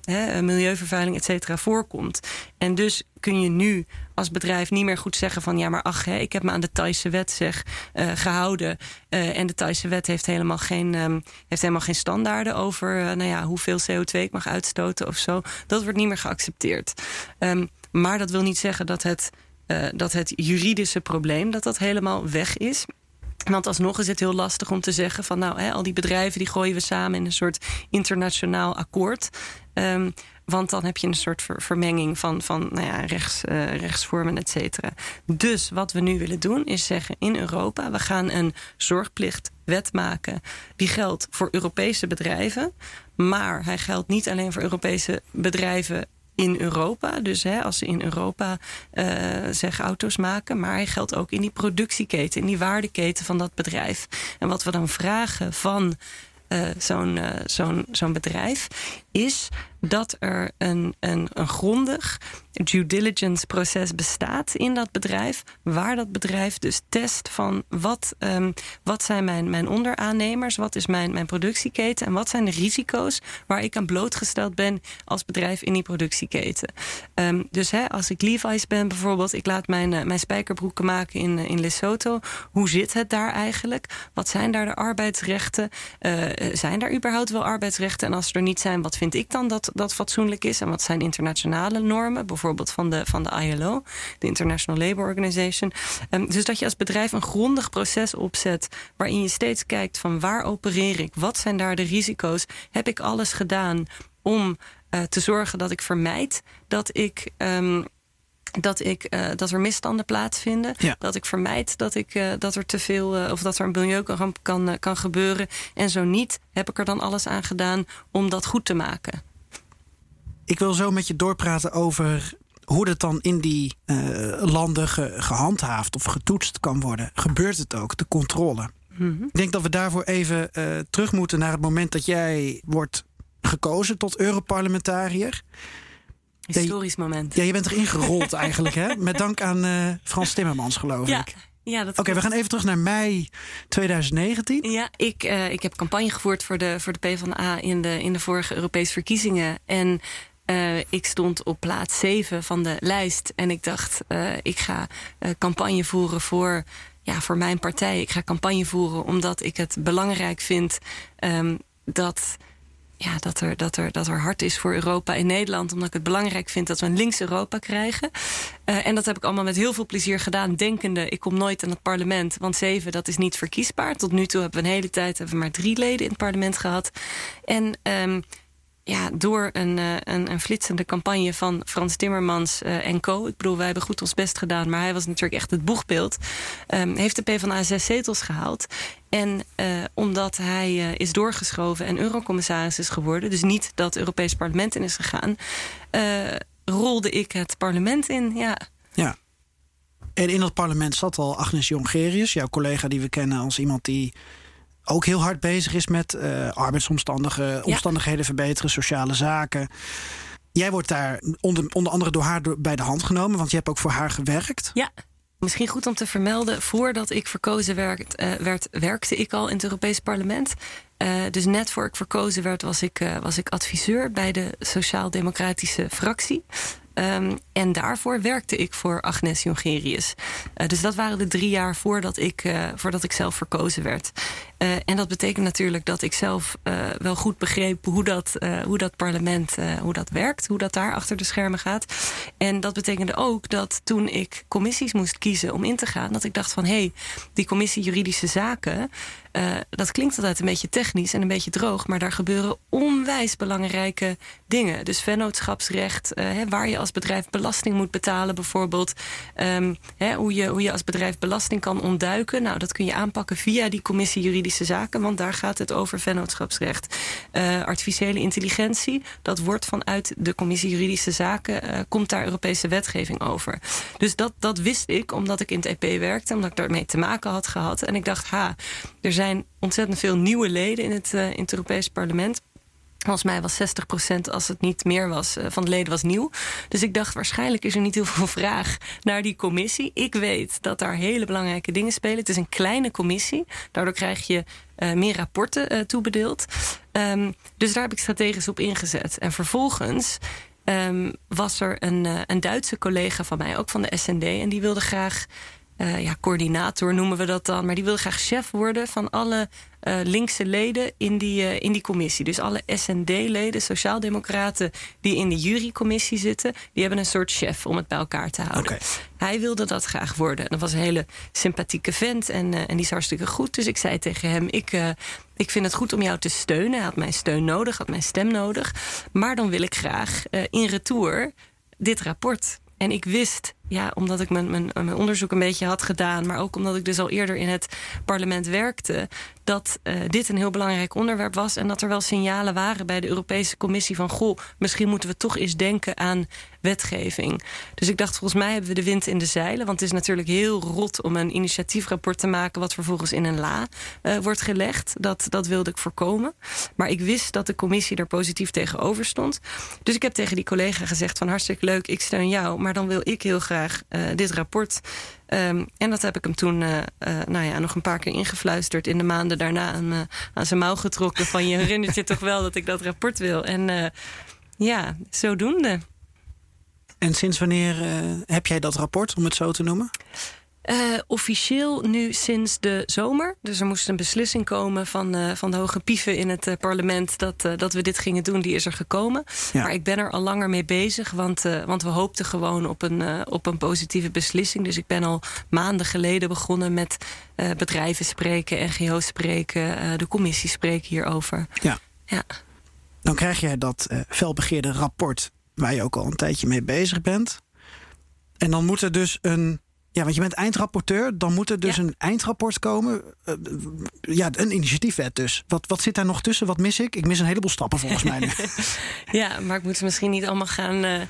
he, milieuvervuiling, et cetera, voorkomt. En dus kun je nu als bedrijf niet meer goed zeggen van ja, maar ach, hè, ik heb me aan de Thaise wet zeg, uh, gehouden. Uh, en de Thaise wet heeft helemaal geen, um, heeft helemaal geen standaarden over nou ja, hoeveel CO2 ik mag uitstoten of zo. Dat wordt niet meer geaccepteerd. Maar dat wil niet zeggen dat het uh, dat het juridische probleem dat dat helemaal weg is. Want alsnog is het heel lastig om te zeggen van nou, hè, al die bedrijven die gooien we samen in een soort internationaal akkoord. Um, want dan heb je een soort ver vermenging van, van nou ja, uh, rechtsvormen, et cetera. Dus wat we nu willen doen is zeggen in Europa... we gaan een zorgplichtwet maken. Die geldt voor Europese bedrijven. Maar hij geldt niet alleen voor Europese bedrijven in Europa. Dus hè, als ze in Europa uh, zeg auto's maken. Maar hij geldt ook in die productieketen, in die waardeketen van dat bedrijf. En wat we dan vragen van uh, zo'n uh, zo'n zo'n bedrijf is dat er een, een, een grondig due diligence proces bestaat in dat bedrijf. Waar dat bedrijf dus test van wat, um, wat zijn mijn, mijn onderaannemers, wat is mijn, mijn productieketen en wat zijn de risico's waar ik aan blootgesteld ben als bedrijf in die productieketen. Um, dus hè, als ik Levi's ben bijvoorbeeld, ik laat mijn, uh, mijn spijkerbroeken maken in, uh, in Lesotho. Hoe zit het daar eigenlijk? Wat zijn daar de arbeidsrechten? Uh, zijn daar überhaupt wel arbeidsrechten? En als er niet zijn, wat vind ik dan dat, dat fatsoenlijk is? En wat zijn internationale normen? Bijvoorbeeld van de, van de ILO, de International Labour Organization. Um, dus dat je als bedrijf een grondig proces opzet waarin je steeds kijkt van waar opereer ik? Wat zijn daar de risico's? Heb ik alles gedaan om uh, te zorgen dat ik vermijd dat ik. Um, dat, ik, uh, dat er misstanden plaatsvinden. Ja. Dat ik vermijd dat, ik, uh, dat er te veel uh, of dat er een milieuramp kan, kan gebeuren. En zo niet, heb ik er dan alles aan gedaan om dat goed te maken. Ik wil zo met je doorpraten over hoe dat dan in die landen ge, gehandhaafd of getoetst kan worden. Gebeurt het ook, de controle? Mm -hmm. Ik denk dat we daarvoor even terug moeten naar het moment dat jij wordt gekozen tot Europarlementariër. Historisch moment. Ja, je bent erin gerold eigenlijk, hè? Met dank aan uh, Frans Timmermans, geloof ja. ik. Ja, dat Oké, okay, we gaan even terug naar mei 2019. Ja, ik, uh, ik heb campagne gevoerd voor de, voor de PvdA in de, in de vorige Europese verkiezingen. En uh, ik stond op plaats 7 van de lijst. En ik dacht, uh, ik ga campagne voeren voor, ja, voor mijn partij. Ik ga campagne voeren omdat ik het belangrijk vind um, dat ja, dat, er, dat, er, dat er hard is voor Europa in Nederland. Omdat ik het belangrijk vind dat we een links Europa krijgen. Uh, en dat heb ik allemaal met heel veel plezier gedaan. Denkende, ik kom nooit aan het parlement. Want zeven, dat is niet verkiesbaar. Tot nu toe hebben we een hele tijd hebben we maar drie leden in het parlement gehad. En um, ja, door een, uh, een, een flitsende campagne van Frans Timmermans uh, en co. Ik bedoel, wij hebben goed ons best gedaan, maar hij was natuurlijk echt het boegbeeld. Um, heeft de PvdA zes zetels gehaald. En uh, omdat hij is doorgeschoven en eurocommissaris is geworden, dus niet dat Europees Parlement in is gegaan, rolde ik het parlement in. Ja. ja. En in dat parlement zat al Agnes Jongerius, jouw collega die we kennen als iemand die ook heel hard bezig is met uh, arbeidsomstandigheden omstandigheden verbeteren, sociale zaken. Jij wordt daar onder, onder andere door haar bij de hand genomen, want je hebt ook voor haar gewerkt. Ja. Misschien goed om te vermelden, voordat ik verkozen werd, uh, werd werkte ik al in het Europees Parlement. Uh, dus net voor ik verkozen werd, was ik, uh, was ik adviseur bij de Sociaal-Democratische fractie. Um, en daarvoor werkte ik voor Agnes Jongerius. Uh, dus dat waren de drie jaar voordat ik, uh, voordat ik zelf verkozen werd. Uh, en dat betekent natuurlijk dat ik zelf wel goed begreep hoe dat, hoe dat parlement hoe dat werkt, hoe dat daar achter de schermen gaat. En dat betekende ook dat toen ik commissies moest kiezen om in te gaan, dat ik dacht van hé, hey, die commissie juridische zaken. Uh, dat klinkt altijd een beetje technisch en een beetje droog, maar daar gebeuren onwijs belangrijke dingen. Dus vennootschapsrecht, uh, hè, waar je als bedrijf belasting moet betalen, bijvoorbeeld. Um, hè, hoe, je, hoe je als bedrijf belasting kan ontduiken. Nou, dat kun je aanpakken via die commissie juridische zaken, want daar gaat het over vennootschapsrecht. Uh, artificiële intelligentie, dat wordt vanuit de commissie juridische zaken, komt daar Europese wetgeving over. Dus dat, dat wist ik, omdat ik in het EP werkte, omdat ik daarmee te maken had gehad. En ik dacht, ha, er zijn zijn ontzettend veel nieuwe leden in het, uh, in het Europees Parlement. Volgens mij was 60% als het niet meer was uh, van de leden was nieuw. Dus ik dacht waarschijnlijk is er niet heel veel *laughs* vraag naar die commissie. Ik weet dat daar hele belangrijke dingen spelen. Het is een kleine commissie. Daardoor krijg je uh, meer rapporten toebedeeld. Um, dus daar heb ik strategisch op ingezet. En vervolgens um, was er een, een Duitse collega van mij, ook van de SND, en die wilde graag uh, ja, coördinator noemen we dat dan. Maar die wil graag chef worden van alle uh, linkse leden in die, uh, in die commissie. Dus alle SND-leden, sociaaldemocraten die in de jurycommissie zitten, die hebben een soort chef om het bij elkaar te houden. Okay. Hij wilde dat graag worden. En dat was een hele sympathieke vent en, en die is hartstikke goed. Dus ik zei tegen hem: ik, ik vind het goed om jou te steunen. Hij had mijn steun nodig, had mijn stem nodig. Maar dan wil ik graag in retour dit rapport. En ik wist ja, omdat ik mijn, mijn, mijn, onderzoek een beetje had gedaan, maar ook omdat ik dus al eerder in het parlement werkte, dat uh, dit een heel belangrijk onderwerp was en dat er wel signalen waren bij de Europese Commissie van goh, misschien moeten we toch eens denken aan wetgeving. Dus ik dacht, volgens mij hebben we de wind in de zeilen, want het is natuurlijk heel rot om een initiatiefrapport te maken wat vervolgens in een la uh, wordt gelegd. Dat, dat wilde ik voorkomen. Maar ik wist dat de commissie er positief tegenover stond. Dus ik heb tegen die collega gezegd van hartstikke leuk, ik steun jou, maar dan wil ik heel graag uh, dit rapport. Um, en dat heb ik hem toen uh, uh, nou ja, nog een paar keer ingefluisterd. In de maanden daarna aan, aan zijn mouw getrokken. Van je herinnert je toch wel dat ik dat rapport wil. En ja, zodoende. En sinds wanneer heb jij dat rapport, om het zo te noemen? Uh, officieel nu sinds de zomer. Dus er moest een beslissing komen van, uh, van de hoge pieven in het uh, parlement dat, dat we dit gingen doen. Die is er gekomen. Ja. Maar ik ben er al langer mee bezig, want, want we hoopten gewoon op een, op een positieve beslissing. Dus ik ben al maanden geleden begonnen met bedrijven spreken, NGO's spreken, de commissie spreken hierover. Ja. ja. Dan krijg jij dat felbegeerde rapport waar je ook al een tijdje mee bezig bent. En dan moet er dus een ja, want je bent eindrapporteur. Dan moet er dus ja. een eindrapport komen. Uh, ja, een initiatiefwet dus. Wat, wat zit daar nog tussen? Wat mis ik? Ik mis een heleboel stappen volgens mij nu. *laughs* ja, maar ik moet ze misschien niet allemaal gaan, uh,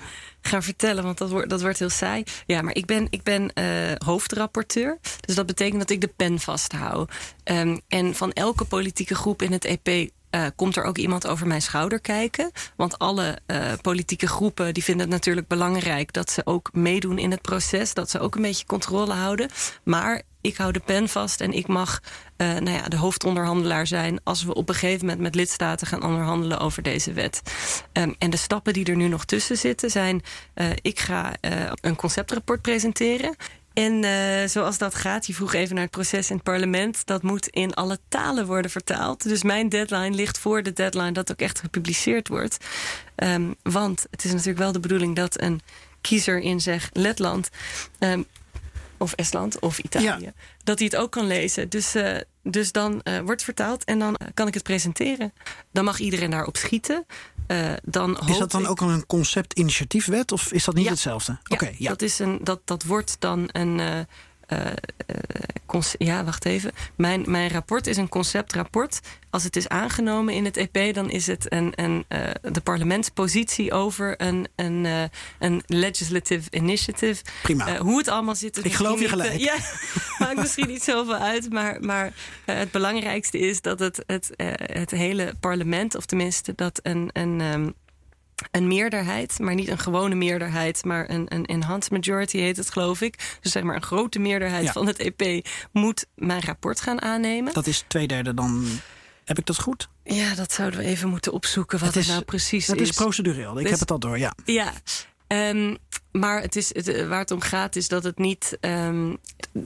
gaan vertellen. Want dat wordt, dat wordt heel saai. Ja, maar ik ben, ik ben uh, hoofdrapporteur. Dus dat betekent dat ik de pen vasthoud. Um, en van elke politieke groep in het EP uh, komt er ook iemand over mijn schouder kijken. Want alle uh, politieke groepen die vinden het natuurlijk belangrijk dat ze ook meedoen in het proces. Dat ze ook een beetje controle houden. Maar ik hou de pen vast en ik mag uh, nou ja, de hoofdonderhandelaar zijn als we op een gegeven moment met lidstaten gaan onderhandelen over deze wet. Um, en de stappen die er nu nog tussen zitten zijn: ik ga een conceptrapport presenteren. En uh, zoals dat gaat, je vroeg even naar het proces in het parlement. Dat moet in alle talen worden vertaald. Dus mijn deadline ligt voor de deadline dat ook echt gepubliceerd wordt. Um, want het is natuurlijk wel de bedoeling dat een kiezer in zeg Letland. Um, of Estland of Italië. Ja. Dat hij het ook kan lezen. Dus, uh, dus dan uh, wordt vertaald en dan kan ik het presenteren. Dan mag iedereen daarop schieten. Uh, dan is dat dan ook een concept-initiatiefwet of is dat niet ja. hetzelfde? Ja, okay, ja. Dat, is een, dat, dat wordt dan een. Uh, ja, wacht even. Mijn, mijn rapport is een conceptrapport. Als het is aangenomen in het EP, dan is het een, een, uh, de parlementspositie over een, een, uh, een legislative initiative. Prima. Uh, hoe het allemaal zit. Ik geloof je gelijk. *laughs* ja, maakt misschien niet zoveel uit. Maar, maar het belangrijkste is dat het, het, het hele parlement, of tenminste dat een. een um, een meerderheid, maar niet een gewone meerderheid, maar een, een enhanced majority heet het, geloof ik. Dus zeg maar een grote meerderheid ja. van het EP moet mijn rapport gaan aannemen. Dat is twee derde dan. Heb ik dat goed? Ja, dat zouden we even moeten opzoeken wat het, is, nou precies dat is. Dat is procedureel. Ik dus, heb het al door, ja. Ja. Um, maar het is, het, eh, waar het om gaat is dat het niet. Um,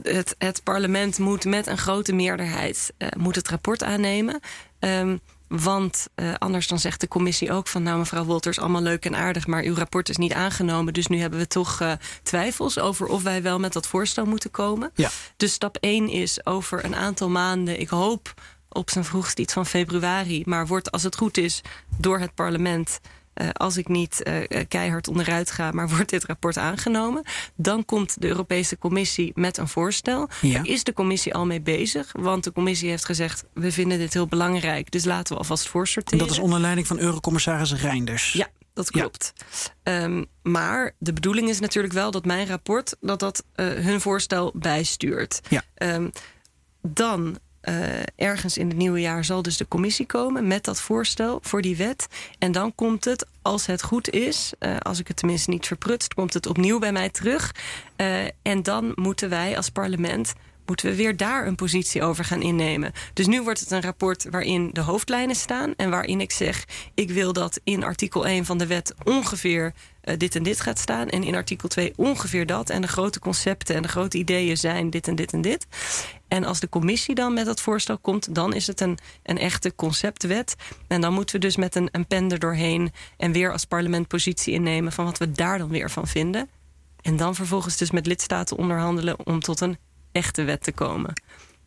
het, het parlement moet met een grote meerderheid uh, moet het rapport aannemen. Um, want uh, anders dan zegt de commissie ook van... nou mevrouw Wolters, allemaal leuk en aardig... maar uw rapport is niet aangenomen. Dus nu hebben we toch uh, twijfels over of wij wel met dat voorstel moeten komen. Ja. Dus stap 1 is over een aantal maanden... ik hoop op zijn vroegst iets van februari... maar wordt als het goed is door het parlement... Uh, als ik niet uh, keihard onderuit ga, maar *laughs* wordt dit rapport aangenomen, dan komt de Europese Commissie met een voorstel. Ja. Daar is de Commissie al mee bezig, want de Commissie heeft gezegd: we vinden dit heel belangrijk, dus laten we alvast voorsorteren. Dat is onder leiding van Eurocommissaris Reinders. Ja. Dat klopt. Ja. Um, maar de bedoeling is natuurlijk wel dat mijn rapport dat dat uh, hun voorstel bijstuurt. Ja. Um, dan uh, ergens in het nieuwe jaar zal dus de commissie komen met dat voorstel voor die wet. En dan komt het, als het goed is, uh, als ik het tenminste niet verprutst, komt het opnieuw bij mij terug. Uh, en dan moeten wij als parlement moeten we weer daar een positie over gaan innemen. Dus nu wordt het een rapport waarin de hoofdlijnen staan en waarin ik zeg: ik wil dat in artikel 1 van de wet ongeveer dit en dit gaat staan en in artikel 2 ongeveer dat en de grote concepten en de grote ideeën zijn dit en dit en dit. En als de commissie dan met dat voorstel komt, dan is het een, een echte conceptwet. En dan moeten we dus met een, een pen er doorheen en weer als parlement positie innemen van wat we daar dan weer van vinden. En dan vervolgens dus met lidstaten onderhandelen om tot een echte wet te komen.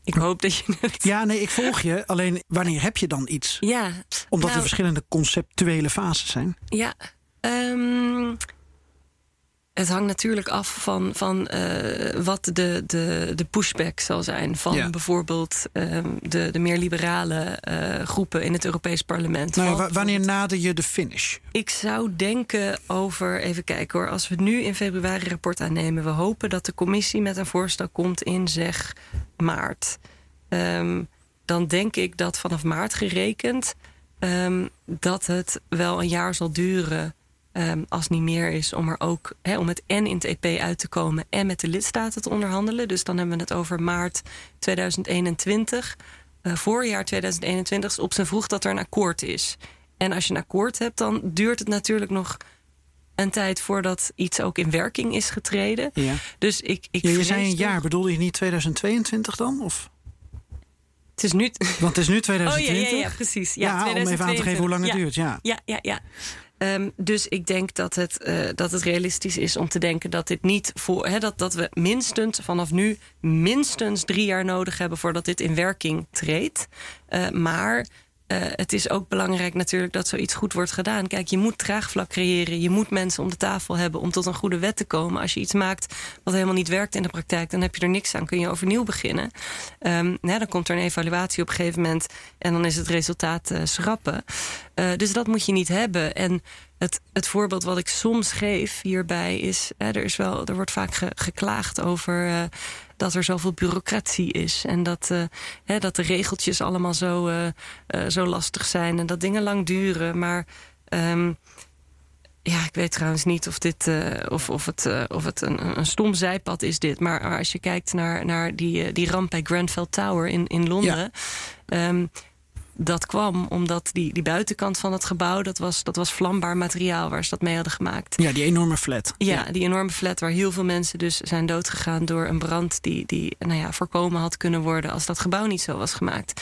Ik hoop dat je het. Ja, nee, ik volg je. Alleen wanneer heb je dan iets? Ja. Omdat nou, er verschillende conceptuele fases zijn. Ja. Um, het hangt natuurlijk af van, van uh, wat de, de, de pushback zal zijn. Van ja. bijvoorbeeld um, de, de meer liberale uh, groepen in het Europees Parlement. Nou, wa wanneer nader je de finish? Ik zou denken over, even kijken hoor. Als we nu in februari een rapport aannemen. We hopen dat de commissie met een voorstel komt in zeg maart. Um, dan denk ik dat vanaf maart gerekend. Um, dat het wel een jaar zal duren. Um, als niet meer is om er ook he, om het en in het EP uit te komen en met de lidstaten te onderhandelen. Dus dan hebben we het over maart 2021. Uh, voorjaar 2021 is op zijn vroeg dat er een akkoord is. En als je een akkoord hebt, dan duurt het natuurlijk nog een tijd voordat iets ook in werking is getreden. Ja. Dus ik, ik ja, je zei een jaar, bedoelde je niet 2022 dan? Of? Het is nu. Want het is nu 2020. *laughs* Oh ja, ja, ja precies. Ja, ja om even aan te geven hoe lang het duurt. Ja, ja, ja. ja. Um, dus ik denk dat het, uh, dat het realistisch is om te denken dat dit niet voor. Dat, dat we minstens vanaf nu minstens drie jaar nodig hebben voordat dit in werking treedt. Uh, maar. Uh, het is ook belangrijk natuurlijk dat zoiets goed wordt gedaan. Kijk, je moet draagvlak creëren. Je moet mensen om de tafel hebben om tot een goede wet te komen. Als je iets maakt wat helemaal niet werkt in de praktijk, dan heb je er niks aan. Kun je overnieuw beginnen. Um, nou, dan komt er een evaluatie op een gegeven moment en dan is het resultaat uh, schrappen. Uh, dus dat moet je niet hebben. En het, het voorbeeld wat ik soms geef hierbij is: er, is wel, er wordt vaak ge, geklaagd over dat er zoveel bureaucratie is. En dat, uh, hè, dat de regeltjes allemaal zo, uh, zo lastig zijn en dat dingen lang duren. Maar. Um, ja, ik weet trouwens niet of, dit, of, of het, of het een, een stom zijpad is dit. Maar, maar als je kijkt naar, naar die, die ramp bij Grenfell Tower in, in Londen... Ja. Um, dat kwam omdat die, die buitenkant van het gebouw... Dat was, dat was vlambaar materiaal waar ze dat mee hadden gemaakt. Ja, die enorme flat. Ja, ja, die enorme flat waar heel veel mensen dus zijn doodgegaan... door een brand die, die nou ja, voorkomen had kunnen worden... als dat gebouw niet zo was gemaakt.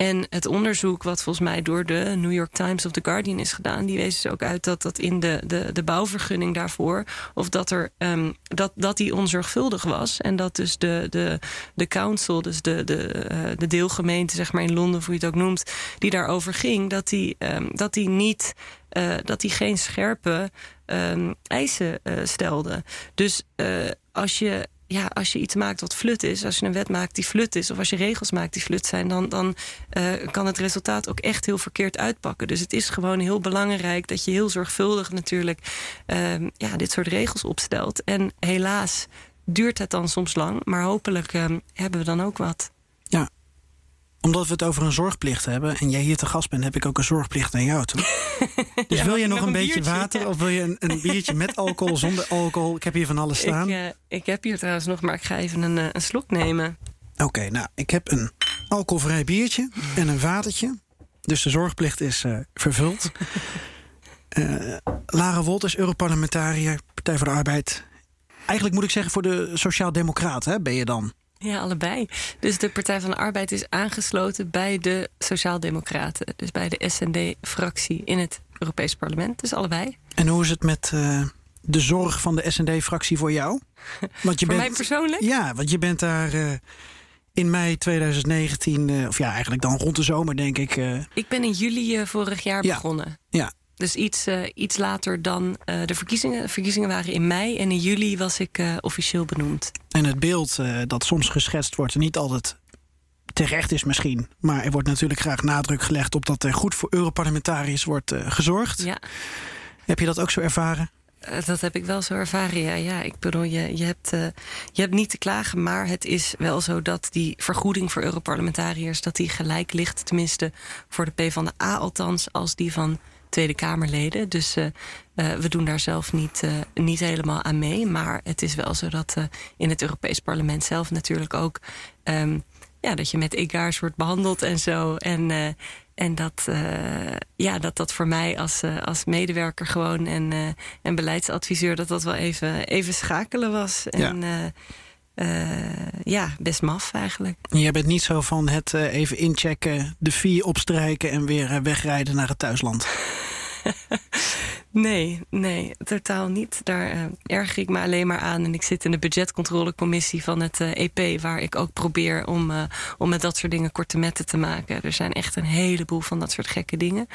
En het onderzoek wat volgens mij door de New York Times of The Guardian is gedaan... die wees dus ook uit dat dat in de, de, de bouwvergunning daarvoor... of dat, er, um, dat, dat die onzorgvuldig was. En dat dus de, de, de council, dus de, de, uh, de deelgemeente zeg maar in Londen... hoe je het ook noemt, die daarover ging... dat die, um, dat die niet... Uh, dat die geen scherpe um, eisen uh, stelde. Dus als je ja, als je iets maakt wat flut is, als je een wet maakt die flut is, of als je regels maakt die flut zijn, dan, dan uh, kan het resultaat ook echt heel verkeerd uitpakken. Dus het is gewoon heel belangrijk dat je heel zorgvuldig natuurlijk uh, ja, dit soort regels opstelt. En helaas duurt het dan soms lang, maar hopelijk uh, hebben we dan ook wat. Omdat we het over een zorgplicht hebben en jij hier te gast bent, heb ik ook een zorgplicht naar jou toe. *laughs* Dus ja, wil je nog een, een beetje biertje, water of wil je een, een, biertje met alcohol, zonder alcohol? Ik heb hier van alles staan. Ik, uh, ik heb hier trouwens nog, maar ik ga even een, uh, een slok nemen. Oké, okay, nou, ik heb een alcoholvrij biertje en een watertje. Dus de zorgplicht is uh, vervuld. *laughs* Lara Wolters, Europarlementariër, Partij voor de Arbeid. Eigenlijk moet ik zeggen voor de Sociaal-Democraten ben je dan. Ja, allebei. Dus de Partij van de Arbeid is aangesloten bij de Sociaaldemocraten. Dus bij de SND-fractie in het Europees Parlement. Dus allebei. En hoe is het met uh, de zorg van de SND-fractie voor jou? *laughs* Want je voor bent, mij persoonlijk? Ja, want je bent daar uh, in mei 2019, uh, of ja, eigenlijk dan rond de zomer, denk ik. ik ben in juli vorig jaar ja, begonnen. Ja. Dus iets, iets later dan de verkiezingen. De verkiezingen waren in mei en in juli was ik officieel benoemd. En het beeld dat soms geschetst wordt, niet altijd terecht is misschien. Maar er wordt natuurlijk graag nadruk gelegd op dat er goed voor Europarlementariërs wordt gezorgd. Ja. Heb je dat ook zo ervaren? Dat heb ik wel zo ervaren, ja. ja ik bedoel, je, je, hebt, uh, je hebt niet te klagen, maar het is wel zo dat die vergoeding voor Europarlementariërs... dat die gelijk ligt, tenminste voor de P van de A althans, als die van Tweede Kamerleden. Dus uh, we doen daar zelf niet, uh, niet helemaal aan mee. Maar het is wel zo dat in het Europees Parlement zelf natuurlijk ook... Um, ja, dat je met egaars wordt behandeld en zo. En, en dat, ja, dat dat voor mij als, als medewerker gewoon en, en beleidsadviseur... dat dat wel even, even schakelen was. En, ja. Ja, best maf eigenlijk. Je bent niet zo van het even inchecken, de vier opstrijken... en weer wegrijden naar het thuisland? *laughs* Nee, nee, totaal niet. Daar uh, erger ik me alleen maar aan. En ik zit in de budgetcontrolecommissie van het uh, EP... waar ik ook probeer om, uh, om met dat soort dingen korte metten te maken. Er zijn echt een heleboel van dat soort gekke dingen.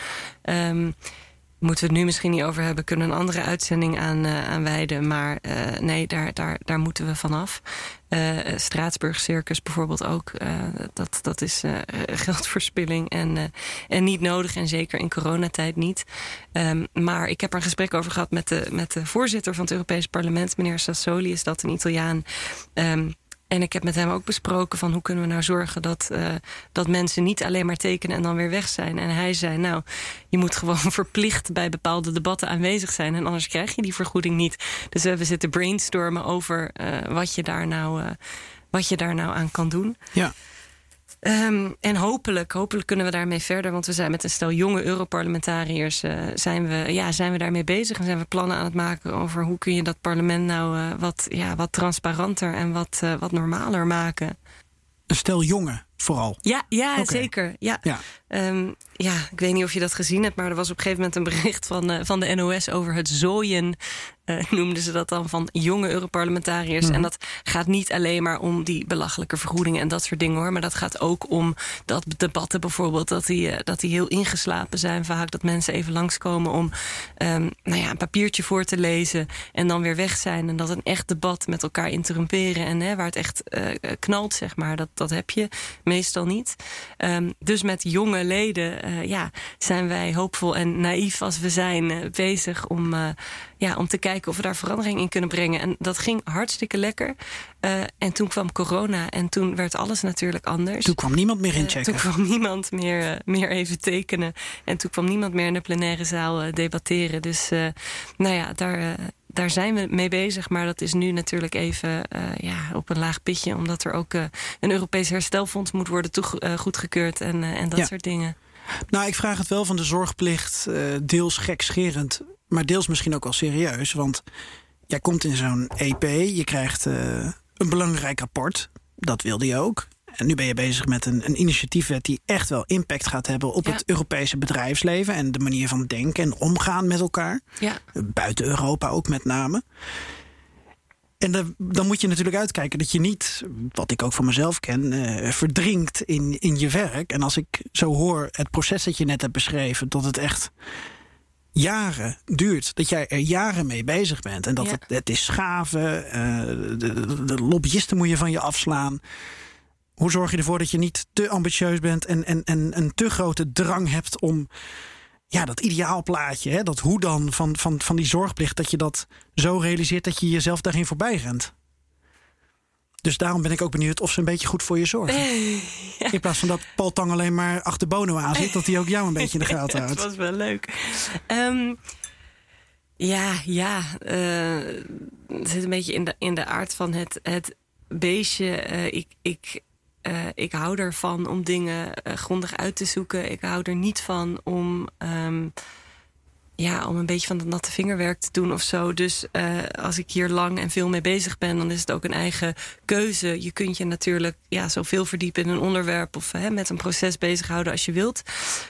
Um, moeten we het nu misschien niet over hebben... kunnen een andere uitzending aan, uh, aan wijden. Maar uh, nee, daar, daar, daar moeten we vanaf. Uh, Straatsburg Circus bijvoorbeeld ook. dat, dat is geldverspilling en, en niet nodig. En zeker in coronatijd niet. Um, maar ik heb er een gesprek over gehad met de, met de voorzitter van het Europees Parlement. Meneer Sassoli is dat een Italiaan... Um, en ik heb met hem ook besproken van hoe kunnen we nou zorgen dat, uh, dat mensen niet alleen maar tekenen en dan weer weg zijn. En hij zei, nou, je moet gewoon *laughs* verplicht bij bepaalde debatten aanwezig zijn. En anders krijg je die vergoeding niet. Dus we zitten brainstormen over uh, wat, je daar nou, uh, wat je daar nou aan kan doen. Ja. Um, en hopelijk, hopelijk kunnen we daarmee verder. Want we zijn met een stel jonge Europarlementariërs uh, zijn, we, ja, zijn we daarmee bezig. En zijn we plannen aan het maken over hoe kun je dat parlement nou uh, wat, ja, wat transparanter en wat, uh, wat normaler maken. Een stel jongen vooral. Ja, ja okay. zeker. Ja. Ja. Um, ja, ik weet niet of je dat gezien hebt, maar er was op een gegeven moment een bericht van, uh, van de NOS over het zooien, uh, *laughs* noemden ze dat dan, van jonge Europarlementariërs. Mm. En dat gaat niet alleen maar om die belachelijke vergoedingen en dat soort dingen hoor, maar dat gaat ook om dat debatten bijvoorbeeld, dat die, uh, dat die heel ingeslapen zijn vaak, dat mensen even langskomen om um, nou ja, een papiertje voor te lezen en dan weer weg zijn en dat een echt debat met elkaar interrumperen en hè, waar het echt knalt, zeg maar, dat, dat heb je meestal niet. Um, dus met jonge leden ja, zijn wij hoopvol en naïef als we zijn bezig om, ja, om te kijken of we daar verandering in kunnen brengen. En dat ging hartstikke lekker. en toen kwam corona en toen werd alles natuurlijk anders. Toen kwam niemand meer inchecken. toen kwam *laughs* niemand meer, meer even tekenen. En toen kwam niemand meer in de plenaire zaal debatteren. Dus nou ja, daar daar zijn we mee bezig. Maar dat is nu natuurlijk even uh, ja, op een laag pitje. Omdat er ook uh, een Europees herstelfonds moet worden uh, goedgekeurd en, en dat ja. soort dingen. Nou, ik vraag het wel van de zorgplicht. deels gekscherend, maar deels misschien ook wel serieus. Want jij komt in zo'n EP, je krijgt een belangrijk rapport. Dat wilde je ook. En nu ben je bezig met een, een initiatiefwet die echt wel impact gaat hebben op Ja. het Europese bedrijfsleven en de manier van denken en omgaan met elkaar. Ja, Buiten Europa ook met name. En dan, dan moet je natuurlijk uitkijken dat je niet, wat ik ook van mezelf ken, eh, verdrinkt in, in je werk. En als ik zo hoor het proces dat je net hebt beschreven, dat het echt jaren duurt. Dat jij er jaren mee bezig bent. En dat Ja. het, het is schaven, eh, de, de, de lobbyisten moet je van je afslaan. Hoe zorg je ervoor dat je niet te ambitieus bent en, en, en een te grote drang hebt om ja, dat ideaalplaatje, hè, dat hoe dan van, van, van die zorgplicht, dat je dat zo realiseert dat je jezelf daarin voorbij rent. Dus daarom ben ik ook benieuwd of ze een beetje goed voor je zorgen. In plaats van dat Paul Tang alleen maar achter Bono aan zit, dat hij ook jou een beetje in de *laughs* gaten houdt. was wel leuk. Um, ja, ja. Uh, het zit een beetje in de, in de aard van het, het beestje. Uh, ik, ik, uh, ik hou ervan om dingen uh, grondig uit te zoeken. Ik hou er niet van om. Um, ja, om een beetje van dat natte vingerwerk te doen of zo. Dus uh, als ik hier lang en veel mee bezig ben, dan is het ook een eigen keuze. Je kunt je natuurlijk ja, zoveel verdiepen in een onderwerp of met een proces bezighouden als je wilt.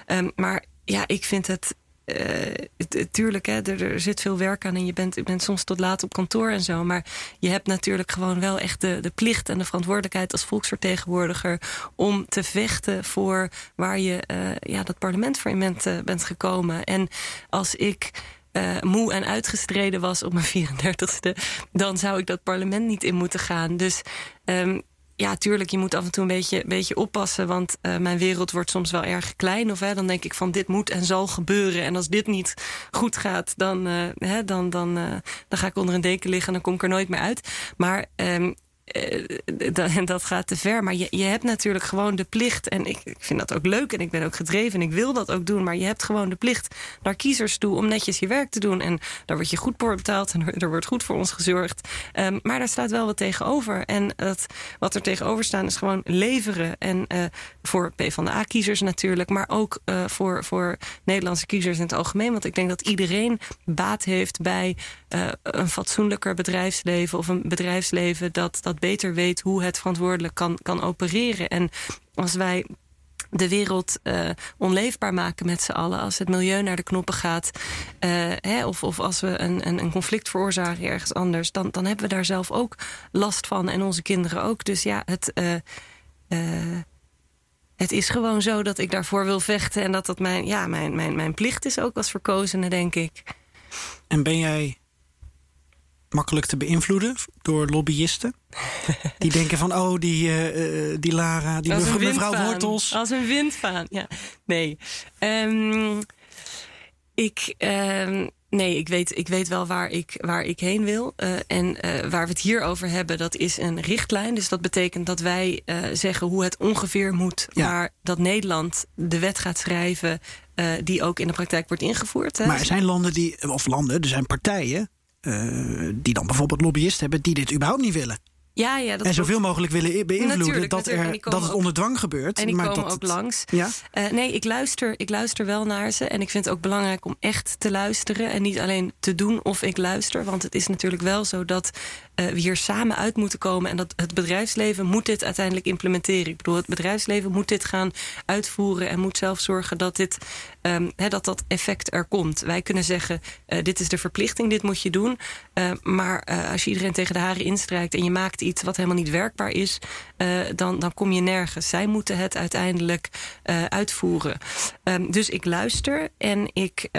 Um, maar ja, ik vind het uh, tuurlijk, hè, er, er, zit veel werk aan en je bent, je bent soms tot laat op kantoor en zo. Maar je hebt natuurlijk gewoon wel echt de, de plicht en de verantwoordelijkheid als volksvertegenwoordiger om te vechten voor waar je uh, ja, dat parlement voor in bent, uh, bent gekomen. En als ik. Uh, moe en uitgestreden was op mijn 34ste, dan zou ik dat parlement niet in moeten gaan. Dus um, ja, tuurlijk, je moet af en toe een beetje, beetje oppassen. Want uh, mijn wereld wordt soms wel erg klein. Of hè, dan denk ik van dit moet en zal gebeuren. En als dit niet goed gaat, dan, uh, hè, dan, dan, uh, dan ga ik onder een deken liggen en dan kom ik er nooit meer uit. Maar um, uh, en dat gaat te ver. Maar je, je hebt natuurlijk gewoon de plicht. En ik, ik vind dat ook leuk en ik ben ook gedreven en ik wil dat ook doen. Maar je hebt gewoon de plicht naar kiezers toe om netjes je werk te doen. En daar word je goed voor betaald en *laughs* er wordt goed voor ons gezorgd. Um, maar daar staat wel wat tegenover. En dat, wat er tegenover staat is gewoon leveren. En uh, voor PvdA-kiezers natuurlijk. Maar ook uh, voor, voor Nederlandse kiezers in het algemeen. Want ik denk dat iedereen baat heeft bij een fatsoenlijker bedrijfsleven. Of een bedrijfsleven dat, dat beter weet hoe het verantwoordelijk kan, kan opereren. En als wij de wereld uh, onleefbaar maken met z'n allen. Als het milieu naar de knoppen gaat. Uh, hè, of, of als we een, een, een, conflict veroorzaken ergens anders. Dan, dan hebben we daar zelf ook last van. En onze kinderen ook. Dus ja, het, het is gewoon zo dat ik daarvoor wil vechten. En dat dat mijn, ja, mijn, mijn, mijn plicht is ook als verkozene, denk ik. En ben jij makkelijk te beïnvloeden door lobbyisten. Die denken van, oh, die, uh, die Lara, die mevrouw, mevrouw Wortels. Als een windvaan, ja. Nee. Um, ik... Um, Nee, ik weet, ik weet wel waar ik, waar ik heen wil. Uh, en uh, waar we het hier over hebben, dat is een richtlijn. Dus dat betekent dat wij zeggen hoe het ongeveer moet. Ja. Maar dat Nederland de wet gaat schrijven die ook in de praktijk wordt ingevoerd. Hè? Maar er zijn landen die, of landen, er zijn partijen die dan bijvoorbeeld lobbyisten hebben die dit überhaupt niet willen. Ja, ja, dat en zoveel mogelijk willen beïnvloeden dat, er, dat het onder dwang gebeurt. En die maar komen dat ook langs. Ja? Uh, nee, ik luister, ik luister wel naar ze. En ik vind het ook belangrijk om echt te luisteren. En niet alleen te doen of ik luister. Want het is natuurlijk wel zo dat uh, we hier samen uit moeten komen. En dat het bedrijfsleven moet dit uiteindelijk implementeren. Ik bedoel, het bedrijfsleven moet dit gaan uitvoeren. En moet zelf zorgen dat dit, um, he, dat, dat effect er komt. Wij kunnen zeggen, uh, dit is de verplichting, dit moet je doen. Maar als je iedereen tegen de haren instrijkt en je maakt iets wat helemaal niet werkbaar is, dan, dan kom je nergens. Zij moeten het uiteindelijk uitvoeren. Um, dus ik luister en ik,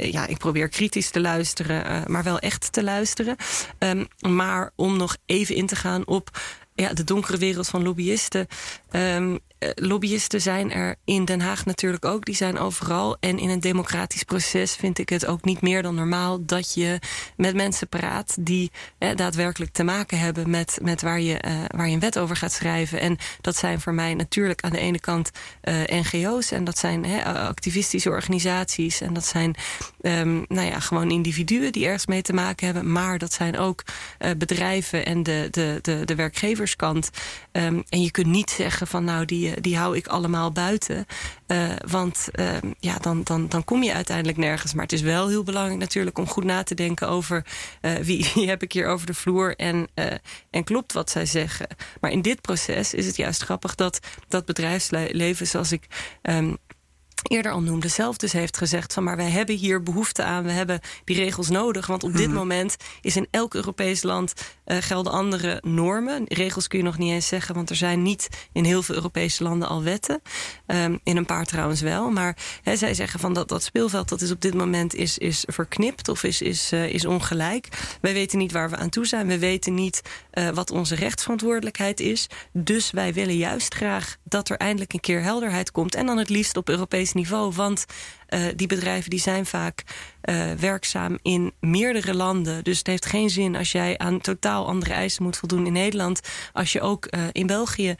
ja, ik probeer kritisch te luisteren, maar wel echt te luisteren. Um, maar om nog even in te gaan op ja, de donkere wereld van lobbyisten. Um, lobbyisten zijn er in Den Haag natuurlijk ook. Die zijn overal. En in een democratisch proces vind ik het ook niet meer dan normaal dat je met mensen praat die eh, daadwerkelijk te maken hebben met, met waar, je, uh, waar je een wet over gaat schrijven. En dat zijn voor mij natuurlijk aan de ene kant uh, NGO's en dat zijn he, activistische organisaties en dat zijn um, nou ja, gewoon individuen die ergens mee te maken hebben. Maar dat zijn ook bedrijven en de, de, de, de werkgeverskant. Um, en je kunt niet zeggen van nou die hou ik allemaal buiten. Uh, want uh, ja, dan, dan, dan kom je uiteindelijk nergens. Maar het is wel heel belangrijk natuurlijk om goed na te denken over uh, wie, *laughs* wie heb ik hier over de vloer en, en klopt wat zij zeggen. Maar in dit proces is het juist grappig dat dat bedrijfsleven, zoals ik um, eerder al noemde, zelf dus heeft gezegd van maar wij hebben hier behoefte aan, we hebben die regels nodig. Want op dit mm. moment is in elk Europees land uh, gelden andere normen. Regels kun je nog niet eens zeggen, want er zijn niet in heel veel Europese landen al wetten. Um, in een paar trouwens wel. Maar he, zij zeggen van dat, dat speelveld dat is op dit moment is, is verknipt of is, is, uh, is ongelijk. Wij weten niet waar we aan toe zijn. We weten niet uh, wat onze rechtsverantwoordelijkheid is. Dus wij willen juist graag dat er eindelijk een keer helderheid komt. En dan het liefst op Europees niveau. Want uh, die bedrijven die zijn vaak uh, werkzaam in meerdere landen. Dus het heeft geen zin als jij aan totaal andere eisen moet voldoen in Nederland. Als je ook uh, in België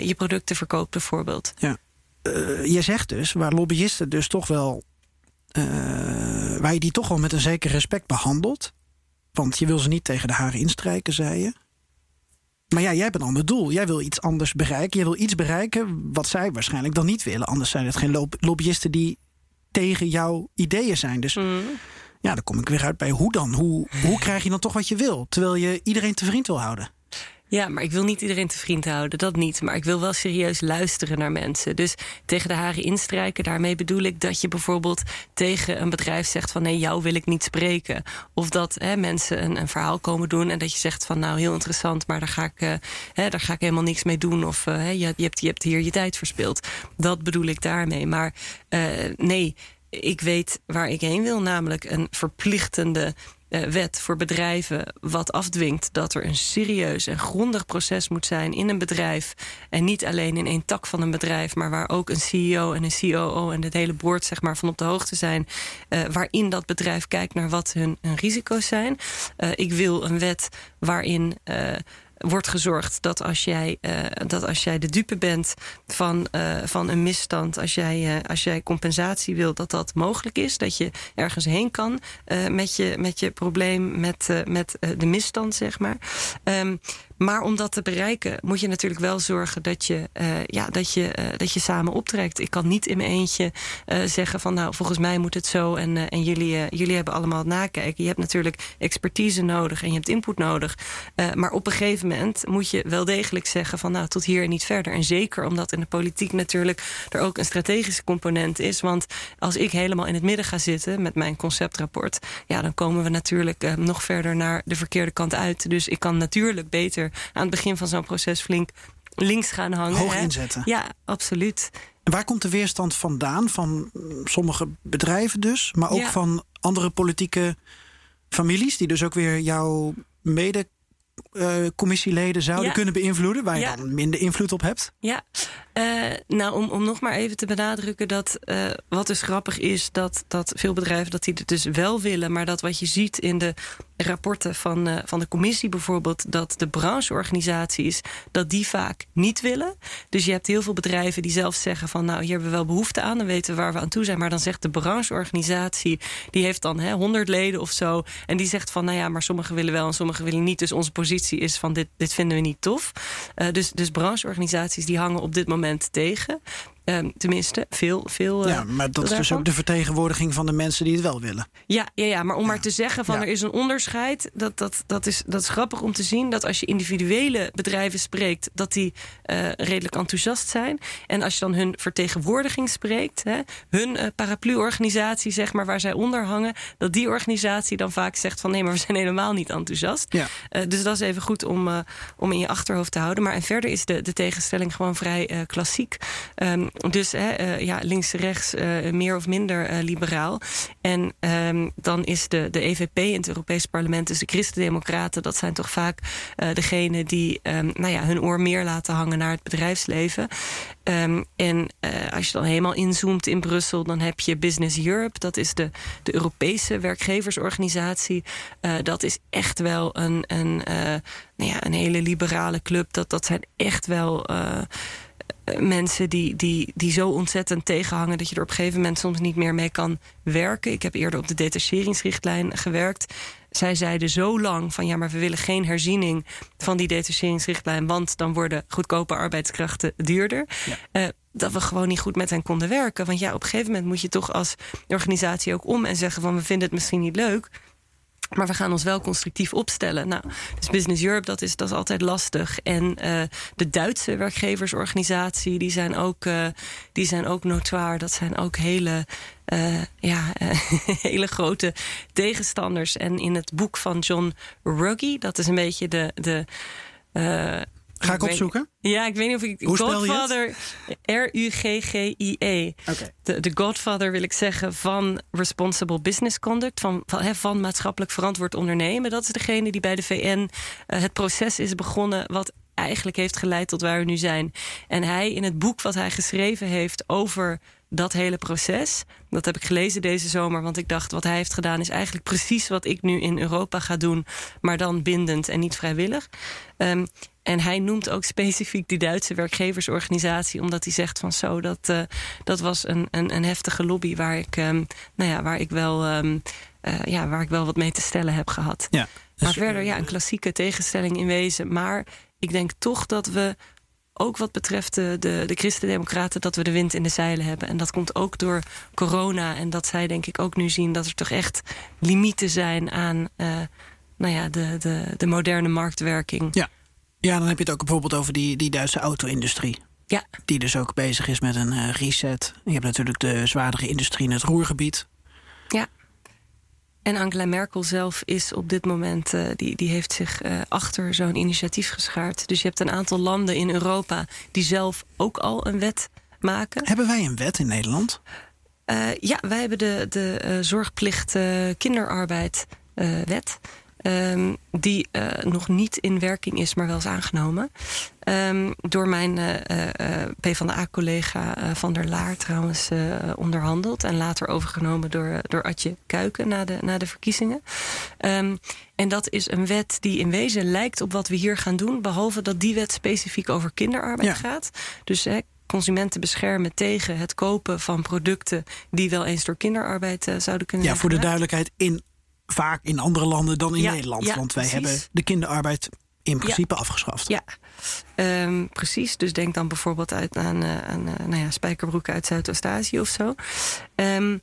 je producten verkoopt bijvoorbeeld. Ja. je zegt dus, waar lobbyisten dus toch wel... waar je die toch wel met een zeker respect behandelt. Want je wil ze niet tegen de haren instrijken, zei je. Maar ja, jij hebt een ander doel. Jij wil iets anders bereiken. Je wil iets bereiken wat zij waarschijnlijk dan niet willen. Anders zijn het geen lobbyisten die tegen jouw ideeën zijn. Dus Mhm. ja, dan kom ik weer uit bij hoe dan? Hoe, hoe krijg je dan toch wat je wil? Terwijl je iedereen te vriend wil houden. Ja, maar ik wil niet iedereen te vriend houden, dat niet. Maar ik wil wel serieus luisteren naar mensen. Dus tegen de haren instrijken, daarmee bedoel ik dat je bijvoorbeeld tegen een bedrijf zegt van nee, jou wil ik niet spreken. Of dat hè, mensen een, een verhaal komen doen en dat je zegt van nou heel interessant, maar daar ga ik, eh, hè, daar ga ik helemaal niks mee doen. Of eh, hè, je, je, hebt, je hebt hier je tijd verspild. Dat bedoel ik daarmee. Maar eh, nee, ik weet waar ik heen wil, namelijk een verplichtende wet voor bedrijven wat afdwingt dat er een serieus en grondig proces moet zijn in een bedrijf en niet alleen in één tak van een bedrijf, maar waar ook een CEO en een COO en het hele board zeg maar van op de hoogte zijn, eh, waarin dat bedrijf kijkt naar wat hun, risico's zijn. Eh, ik wil een wet waarin eh, wordt gezorgd dat als jij, eh, dat als jij de dupe bent van, eh, van een misstand, als jij, eh, als jij compensatie wil, dat dat mogelijk is. Dat je ergens heen kan met, je, met je probleem, met, met de misstand, zeg maar. Ehm, maar om dat te bereiken, moet je natuurlijk wel zorgen dat je, eh, ja, dat je, eh, dat je samen optrekt. Ik kan niet in mijn eentje eh, zeggen van nou, volgens mij moet het zo en, en jullie, jullie hebben allemaal het nakijken. Je hebt natuurlijk expertise nodig en je hebt input nodig. Maar op een gegeven moment moet je wel degelijk zeggen van nou, tot hier en niet verder. En zeker omdat in de politiek natuurlijk er ook een strategische component is. Want als ik helemaal in het midden ga zitten met mijn conceptrapport, ja, dan komen we natuurlijk nog verder naar de verkeerde kant uit. Dus ik kan natuurlijk beter aan het begin van zo'n proces flink links gaan hangen. Hoog hè? inzetten. Ja, absoluut. En waar komt de weerstand vandaan? Van mm, sommige bedrijven dus, maar ook Ja. van andere politieke families, die dus ook weer jouw mede. eh, commissieleden zouden Ja. kunnen beïnvloeden, waar je Ja. dan minder invloed op hebt. Ja, Eh, nou om, om nog maar even te benadrukken dat eh, wat dus grappig is, dat, dat veel bedrijven dat die het dus wel willen, maar dat wat je ziet in de rapporten van, eh, van de commissie bijvoorbeeld, dat de brancheorganisaties dat die vaak niet willen. Dus je hebt heel veel bedrijven die zelf zeggen van nou hier hebben we wel behoefte aan, dan weten we waar we aan toe zijn, maar dan zegt de brancheorganisatie, die heeft dan hè, 100 leden of zo, en die zegt van nou ja, maar sommigen willen wel en sommigen willen niet, dus onze positie is van dit, dit vinden we niet tof. Dus, dus brancheorganisaties die hangen op dit moment tegen. Ehm, tenminste, veel. veel eh, ja, maar dat is dus ook de vertegenwoordiging van de mensen die het wel willen. Ja, ja, ja, maar om maar te zeggen van Ja. er is een onderscheid, dat, dat, dat, is, dat is grappig om te zien dat als je individuele bedrijven spreekt, dat die eh, redelijk enthousiast zijn. En als je dan hun vertegenwoordiging spreekt, hè, hun eh, paraplu-organisatie, zeg maar, waar zij onder hangen, dat die organisatie dan vaak zegt van nee, maar we zijn helemaal niet enthousiast. Ja. Eh, dus dat is even goed om, eh, om in je achterhoofd te houden. Maar en verder is de, de tegenstelling gewoon vrij eh, klassiek. Ehm, dus hè, eh, ja, links-rechts eh, meer of minder eh, liberaal. En ehm, dan is de, de EVP in het Europees Parlement, dus de Christen-Democraten, dat zijn toch vaak degenen die ehm, nou ja, hun oor meer laten hangen naar het bedrijfsleven. Ehm, en als je dan helemaal inzoomt in Brussel, dan heb je Business Europe. Dat is de, de Europese werkgeversorganisatie. Dat is echt wel een, een, nou ja, een hele liberale club. Dat, dat zijn echt wel. Mensen die, die, die zo ontzettend tegenhangen dat je er op een gegeven moment soms niet meer mee kan werken. Ik heb eerder op de detacheringsrichtlijn gewerkt. Zij zeiden zo lang van ja, maar we willen geen herziening van die detacheringsrichtlijn, want dan worden goedkope arbeidskrachten duurder. Eh, dat we gewoon niet goed met hen konden werken. Want ja, op een gegeven moment moet je toch als organisatie ook om en zeggen van we vinden het misschien niet leuk. Maar we gaan ons wel constructief opstellen. Nou, dus Business Europe, dat is, dat is altijd lastig. En eh, de Duitse werkgeversorganisatie, die zijn ook, eh, die zijn ook notoire. Dat zijn ook hele, eh, ja, *laughs* hele grote tegenstanders. En in het boek van John Ruggie, dat is een beetje de. de Ga ik opzoeken? Ja, ik weet niet of ik. Hoe? Godfather. R-U-G-G-I-E. Oké. De, de godfather wil ik zeggen van responsible business conduct, van, van, van maatschappelijk verantwoord ondernemen. Dat is degene die bij de VN eh, het proces is begonnen wat eigenlijk heeft geleid tot waar we nu zijn. En hij in het boek wat hij geschreven heeft over dat hele proces, dat heb ik gelezen deze zomer, want ik dacht wat hij heeft gedaan is eigenlijk precies wat ik nu in Europa ga doen, maar dan bindend en niet vrijwillig. Ehm, en hij noemt ook specifiek die Duitse werkgeversorganisatie, omdat hij zegt van zo, dat, eh, dat was een, een, een heftige lobby waar ik, ehm, nou ja, waar ik wel, ehm, eh, ja, waar ik wel wat mee te stellen heb gehad. Ja. Maar Dus, verder, eh, ja, een klassieke tegenstelling in wezen. Maar ik denk toch dat we ook wat betreft de, de, de Christen-Democraten dat we de wind in de zeilen hebben. En dat komt ook door corona. En dat zij denk ik ook nu zien dat er toch echt limieten zijn aan uh, nou ja, de, de, de moderne marktwerking. Ja. Ja, dan heb je het ook bijvoorbeeld over die, die Duitse auto-industrie. Ja. Die dus ook bezig is met een uh, reset. Je hebt natuurlijk de zwaardere industrie in het roergebied. Ja. En Angela Merkel zelf is op dit moment, uh, die, die heeft zich uh, achter zo'n initiatief geschaard. Dus je hebt een aantal landen in Europa die zelf ook al een wet maken. Hebben wij een wet in Nederland? Ja, wij hebben de, de zorgplicht kinderarbeid wet. Um, die uh, nog niet in werking is, maar wel is aangenomen. Um, door mijn uh, uh, PvdA-collega Van der Laar trouwens onderhandeld. En later overgenomen door, door Adje Kuiken na de, na de verkiezingen. Um, en dat is een wet die in wezen lijkt op wat we hier gaan doen. Behalve dat die wet specifiek over kinderarbeid ja. gaat. Dus hè, consumenten beschermen tegen het kopen van producten... die wel eens door kinderarbeid zouden kunnen Ja, voor de duidelijkheid, in vaak in andere landen dan in ja, Nederland. Ja, want wij precies. hebben de kinderarbeid in principe afgeschaft. Ja, um, precies. Dus denk dan bijvoorbeeld uit aan, uh, aan uh, nou ja, spijkerbroeken uit Zuidoost-Azië of zo. Um,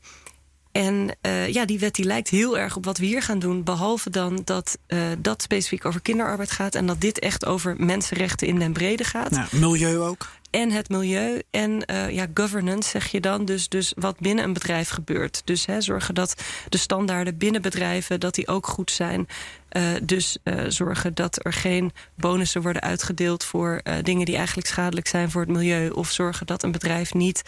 en uh, ja, die wet die lijkt heel erg op wat we hier gaan doen. Behalve dan dat uh, dat specifiek over kinderarbeid gaat. En dat dit echt over mensenrechten in den brede gaat. Nou, milieu ook. En het milieu en uh, ja, governance zeg je dan. Dus, dus wat binnen een bedrijf gebeurt. Dus hè, zorgen dat de standaarden binnen bedrijven dat die ook goed zijn. Uh, dus uh, zorgen dat er geen bonussen worden uitgedeeld voor dingen die eigenlijk schadelijk zijn voor het milieu. Of zorgen dat een bedrijf niet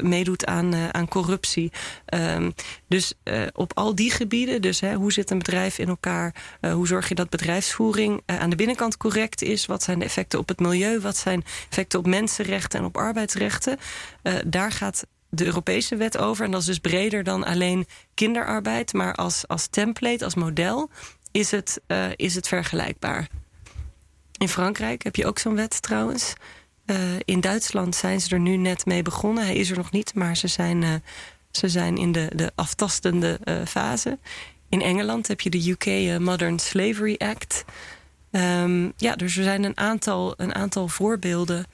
meedoet aan, aan corruptie. Um, dus op al die gebieden, dus hè, hoe zit een bedrijf in elkaar? hoe zorg je dat bedrijfsvoering aan de binnenkant correct is? Wat zijn de effecten op het milieu? Wat zijn effecten op mensenrechten en op arbeidsrechten? daar gaat de Europese wet over. En dat is dus breder dan alleen kinderarbeid. Maar als, als template, als model is het, uh, is het vergelijkbaar. In Frankrijk heb je ook zo'n wet trouwens. Uh, in Duitsland zijn ze er nu net mee begonnen. Hij is er nog niet, maar ze zijn, ze zijn in de, de aftastende fase. In Engeland heb je de UK Modern Slavery Act. Um, ja, dus er zijn een aantal, een aantal voorbeelden.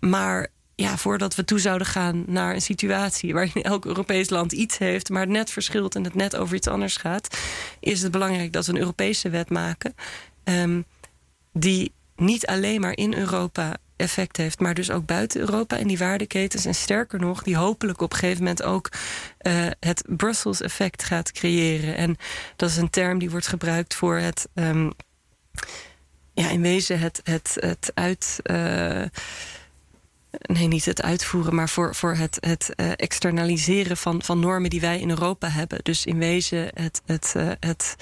Maar ja, voordat we toe zouden gaan naar een situatie waarin *laughs* elk Europees land iets heeft, maar het net verschilt en het net over iets anders gaat, is het belangrijk dat we een Europese wet maken. Um, die niet alleen maar in Europa effect heeft, maar dus ook buiten Europa en die waardeketens. En sterker nog, die hopelijk op een gegeven moment ook uh, het Brussels effect gaat creëren. En dat is een term die wordt gebruikt voor het. Um, ja, in wezen het, het, het uit. Uh, nee, niet het uitvoeren, maar voor, voor het, het uh, externaliseren van, van normen die wij in Europa hebben. Dus in wezen het, het, uh, het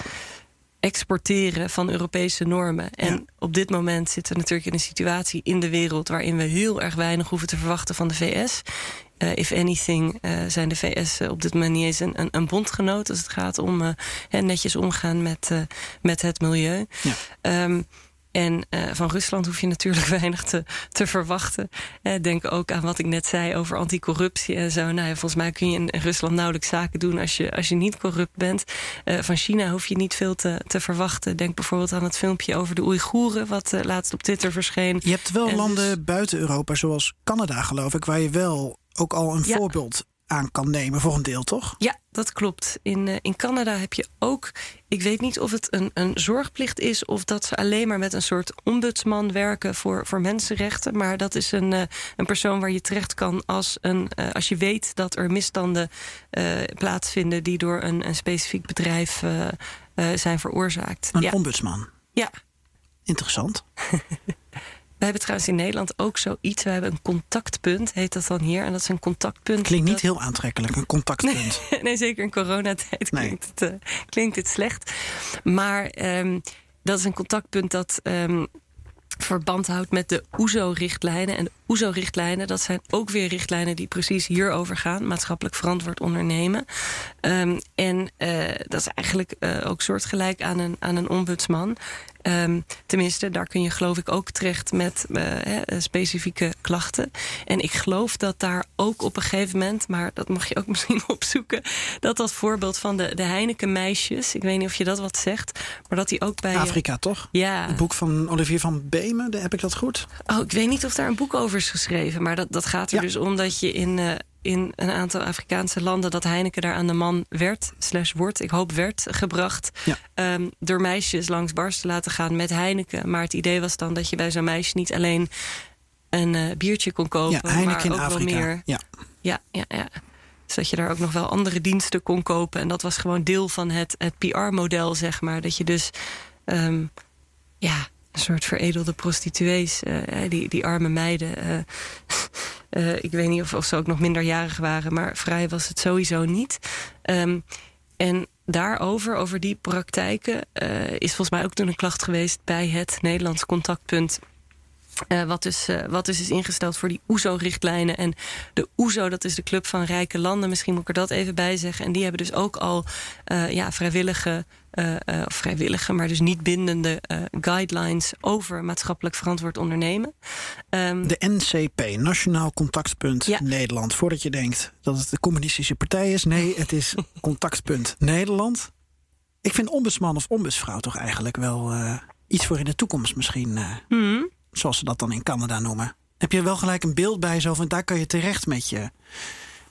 exporteren van Europese normen. En ja. op dit moment zitten we natuurlijk in een situatie in de wereld waarin we heel erg weinig hoeven te verwachten van de VS. Uh, if anything uh, zijn de VS op dit moment niet eens een, een, een bondgenoot als het gaat om uh, netjes omgaan met, met het milieu. Ja. Um, en uh, van Rusland hoef je natuurlijk *laughs* weinig te, te verwachten. Uh, denk ook aan wat ik net zei over anticorruptie en zo. Nou ja, volgens mij kun je in Rusland nauwelijks zaken doen als je, als je niet corrupt bent. Uh, van China hoef je niet veel te, te verwachten. Denk bijvoorbeeld aan het filmpje over de Oeigoeren, wat laatst op Twitter verscheen. Je hebt wel en landen dus, buiten Europa, zoals Canada geloof ik, waar je wel ook al een Ja. voorbeeld aan kan nemen voor een deel, toch? Ja, dat klopt. In, uh, in Canada heb je ook. Ik weet niet of het een, een zorgplicht is of dat ze alleen maar met een soort ombudsman werken voor, voor mensenrechten. Maar dat is een, uh, een persoon waar je terecht kan als, een, uh, als je weet dat er misstanden plaatsvinden die door een, een specifiek bedrijf zijn veroorzaakt. Een ja. ombudsman. ja. Interessant. *laughs* We hebben trouwens in Nederland ook zoiets. We hebben een contactpunt, heet dat dan hier. En dat is een contactpunt. Klinkt niet dat- heel aantrekkelijk, een contactpunt. *laughs* nee, zeker in coronatijd Nee. klinkt, het, uh, klinkt het slecht. Maar um, dat is een contactpunt dat um, verband houdt met de OESO-richtlijnen. En de OESO-richtlijnen, dat zijn ook weer richtlijnen die precies hierover gaan. Maatschappelijk verantwoord ondernemen. Um, en uh, dat is eigenlijk uh, ook soortgelijk aan een, aan een ombudsman. Ehm, tenminste, daar kun je geloof ik ook terecht met uh, specifieke klachten. En ik geloof dat daar ook op een gegeven moment, maar dat mag je ook *laughs* misschien opzoeken, dat dat voorbeeld van de, de Heineken meisjes, ik weet niet of je dat wat zegt, maar dat die ook bij Afrika toch? Ja. Het boek van Olivier van Beemen, heb ik dat goed? Oh, ik weet niet of daar een boek over is geschreven, maar dat, dat gaat er dus om dat je in in een aantal Afrikaanse landen dat Heineken daar aan de man werd, slash wordt, ik hoop werd, gebracht. Ehm, door meisjes langs bars te laten gaan met Heineken. Maar het idee was dan dat je bij zo'n meisje niet alleen een uh, biertje kon kopen, ja, Heineken maar ook in Afrika. wel meer. Ja. Ja, ja, ja. Dus dat je daar ook nog wel andere diensten kon kopen. En dat was gewoon deel van het, het PR-model, zeg maar. Dat je dus ehm, ja, een soort veredelde prostituees, uh, die, die arme meiden. Uh, uh, *laughs* ik weet niet of, of, ze ook nog minderjarig waren, maar vrij was het sowieso niet. Um, en daarover, over die praktijken, is volgens mij ook toen een klacht geweest bij het Nederlands contactpunt uh, wat, dus, uh, wat dus is ingesteld voor die OESO-richtlijnen. En de OESO, dat is de Club van Rijke Landen. Misschien moet ik er dat even bij zeggen. En die hebben dus ook al uh, ja, vrijwillige, of vrijwillige, maar dus niet bindende guidelines over maatschappelijk verantwoord ondernemen. Um, de NCP, Nationaal Contactpunt ja. Nederland. Voordat je denkt dat het de communistische partij is. Nee, het is *laughs* Contactpunt Nederland. Ik vind ombudsman of ombudsvrouw toch eigenlijk wel iets voor in de toekomst misschien. Mm zoals ze dat dan in Canada noemen. Heb je wel gelijk een beeld bij zo van daar kan je terecht met je,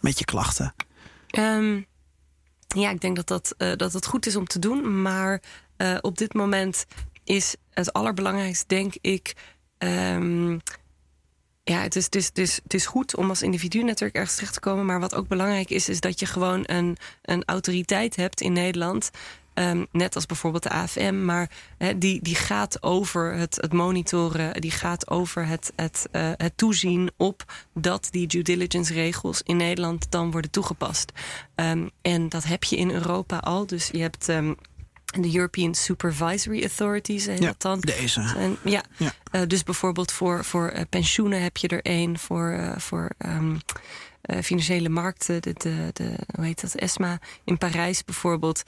met je klachten? Um, ja, ik denk dat dat, uh, dat het goed is om te doen. Maar uh, op dit moment is het allerbelangrijkste, denk ik. Um, ja, het is, het, is, het, is, het is goed om als individu natuurlijk ergens terecht te komen. Maar wat ook belangrijk is, is dat je gewoon een, een autoriteit hebt in Nederland. Um, net als bijvoorbeeld de AFM, maar he, die, die gaat over het, het monitoren, die gaat over het, het, uh, het toezien op dat die due diligence regels in Nederland dan worden toegepast. Um, en dat heb je in Europa al. Dus je hebt. Um, de European Supervisory Authorities heet ja, dat dan. Deze. En, ja, ja. Uh, dus bijvoorbeeld voor, voor uh, pensioenen heb je er één. Voor, uh, voor um, financiële markten, de, de, hoe heet dat, ESMA in Parijs bijvoorbeeld.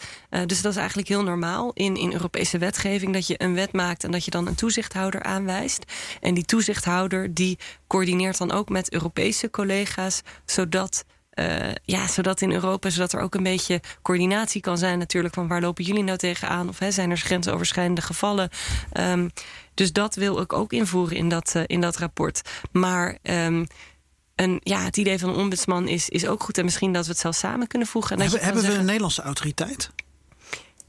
dus dat is eigenlijk heel normaal in, in Europese wetgeving... dat je een wet maakt en dat je dan een toezichthouder aanwijst. En die toezichthouder die coördineert dan ook met Europese collega's... zodat uh, ja, zodat in Europa, zodat er ook een beetje coördinatie kan zijn natuurlijk van waar lopen jullie nou tegenaan of hè, zijn er grensoverschrijdende gevallen. Um, dus dat wil ik ook invoeren in dat, in dat rapport. Maar um, en ja, het idee van een ombudsman is, is ook goed. En misschien dat we het zelf samen kunnen voegen. En hebben hebben zeggen, we een Nederlandse autoriteit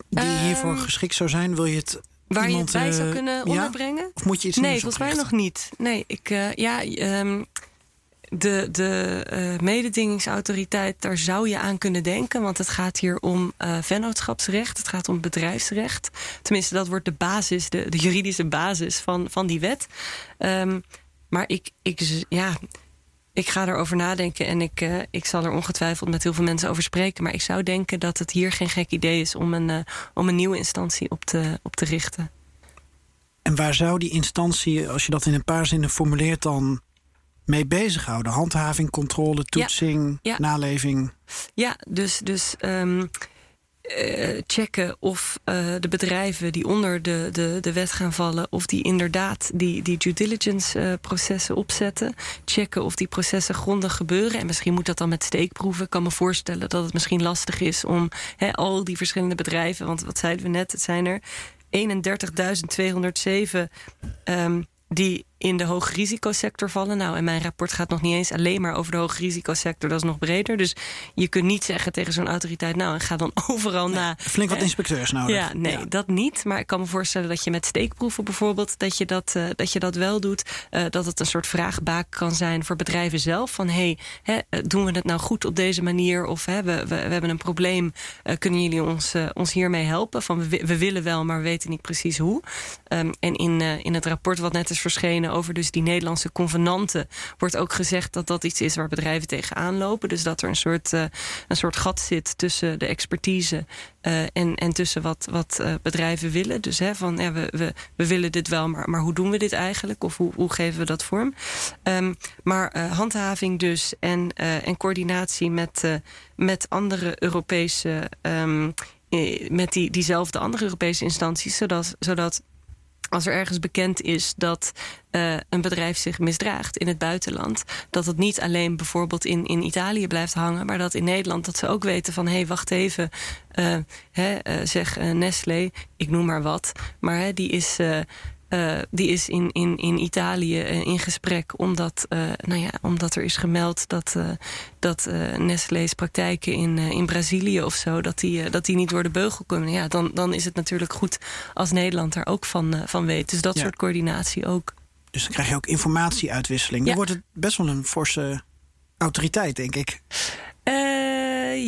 die uh, hiervoor geschikt zou zijn? Wil je het Waar iemand, je het bij zou uh, kunnen onderbrengen? Ja? Of moet je iets Nee, volgens mij nog niet. Nee, ik, uh, ja, um, de, de uh, mededingingsautoriteit, daar zou je aan kunnen denken. Want het gaat hier om uh, vennootschapsrecht. Het gaat om bedrijfsrecht. Tenminste, dat wordt de basis, de, de juridische basis van, van die wet. Um, maar ik, ik, ja, ik ga erover nadenken en ik, uh, ik zal er ongetwijfeld met heel veel mensen over spreken. Maar ik zou denken dat het hier geen gek idee is om een, uh, om een nieuwe instantie op te, op te richten. En waar zou die instantie, als je dat in een paar zinnen formuleert, dan mee bezighouden? Handhaving, controle, toetsing, ja. Ja. naleving? Ja, dus, dus um, uh, checken of uh, de bedrijven die onder de, de, de wet gaan vallen, of die inderdaad die, die due diligence uh, processen opzetten. Checken of die processen grondig gebeuren. En misschien moet dat dan met steekproeven. Ik kan me voorstellen dat het misschien lastig is om al die verschillende bedrijven, want wat zeiden we net, het zijn er 31.207 um, die in de hoogrisicosector vallen. Nou, en mijn rapport gaat nog niet eens alleen maar over de hoogrisicosector. Dat is nog breder. Dus je kunt niet zeggen tegen zo'n autoriteit... nou, en ga dan *laughs* overal nee, na. Flink wat eh, inspecteurs nodig. Ja, nee, ja. dat niet. Maar ik kan me voorstellen dat je met steekproeven bijvoorbeeld... dat je dat, uh, dat, je dat wel doet. Uh, dat het een soort vraagbaak kan zijn voor bedrijven zelf. Van, hé, hey, doen we het nou goed op deze manier? Of hè, we, we, we hebben een probleem. Uh, kunnen jullie ons, ons hiermee helpen? Van, we, we willen wel, maar we weten niet precies hoe. Um, en in, in het rapport wat net is verschenen over dus die Nederlandse convenanten wordt ook gezegd dat dat iets is waar bedrijven tegenaan lopen. Dus dat er een soort, uh, een soort gat zit tussen de expertise uh, en, en tussen wat, wat uh, bedrijven willen. Dus hè, van ja, we, we, we willen dit wel, maar, maar hoe doen we dit eigenlijk? Of hoe, hoe geven we dat vorm? Um, maar handhaving dus en, en coördinatie met, met andere Europese. Um, met die, diezelfde andere Europese instanties, zodat, zodat als er ergens bekend is dat uh, een bedrijf zich misdraagt in het buitenland, dat het niet alleen bijvoorbeeld in, in Italië blijft hangen, maar dat in Nederland dat ze ook weten van hé, hey, wacht even, uh, hè, uh, zeg Nestlé, ik noem maar wat, maar hè, die is uh, die is in, in, in Italië uh, in gesprek omdat, uh, nou ja, omdat er is gemeld dat, dat Nestlé's praktijken in, in Brazilië of zo, dat die, dat die niet door de beugel komen. Ja, dan, dan is het natuurlijk goed als Nederland daar ook van, van weet. Dus dat ja. soort coördinatie ook. Dus dan krijg je ook informatieuitwisseling. Ja. Dan wordt het best wel een forse autoriteit, denk ik.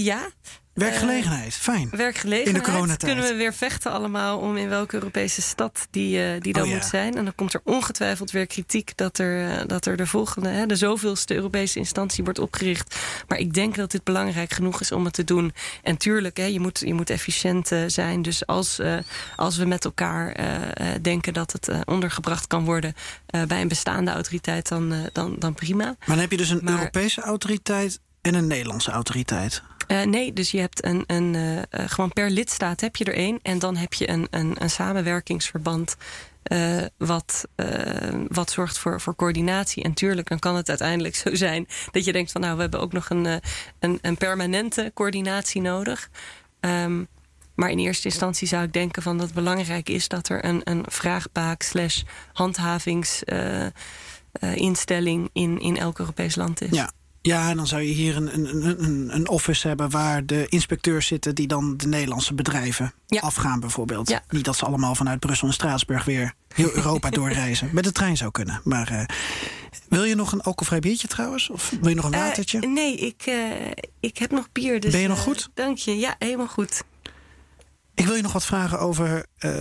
ja, Werkgelegenheid, fijn. Werkgelegenheid. In de coronatijd. Kunnen we weer vechten allemaal om in welke Europese stad die, uh, die dan Oh, ja. moet zijn. En dan komt er ongetwijfeld weer kritiek dat er, uh, dat er de volgende, hè, de zoveelste Europese instantie wordt opgericht. Maar ik denk dat dit belangrijk genoeg is om het te doen. En tuurlijk, hè, je, moet, je moet efficiënt uh, zijn. Dus als, als we met elkaar denken dat het ondergebracht kan worden bij een bestaande autoriteit, dan, dan, dan prima. Maar dan heb je dus een Maar- Europese autoriteit en een Nederlandse autoriteit. Uh, nee, dus je hebt een, een uh, uh, gewoon per lidstaat heb je er één. En dan heb je een, een, een samenwerkingsverband. Wat, wat zorgt voor, voor coördinatie. En tuurlijk, dan kan het uiteindelijk zo zijn dat je denkt van nou, we hebben ook nog een, een, een permanente coördinatie nodig. Um, maar in eerste instantie zou ik denken van dat het belangrijk is dat er een, een vraagbaak slash handhavingsinstelling in, in elk Europees land is. Ja. Ja, en dan zou je hier een, een, een, een office hebben waar de inspecteurs zitten die dan de Nederlandse bedrijven Ja. afgaan, bijvoorbeeld. Ja. Niet dat ze allemaal vanuit Brussel en Straatsburg weer heel Europa *laughs* doorreizen. Met de trein zou kunnen. Maar uh, wil je nog een alcoholvrij biertje trouwens? Of wil je nog een watertje? Uh, nee, ik, uh, ik heb nog bier. Dus, ben je nog goed? dank je. Ja, helemaal goed. Ik wil je nog wat vragen over uh,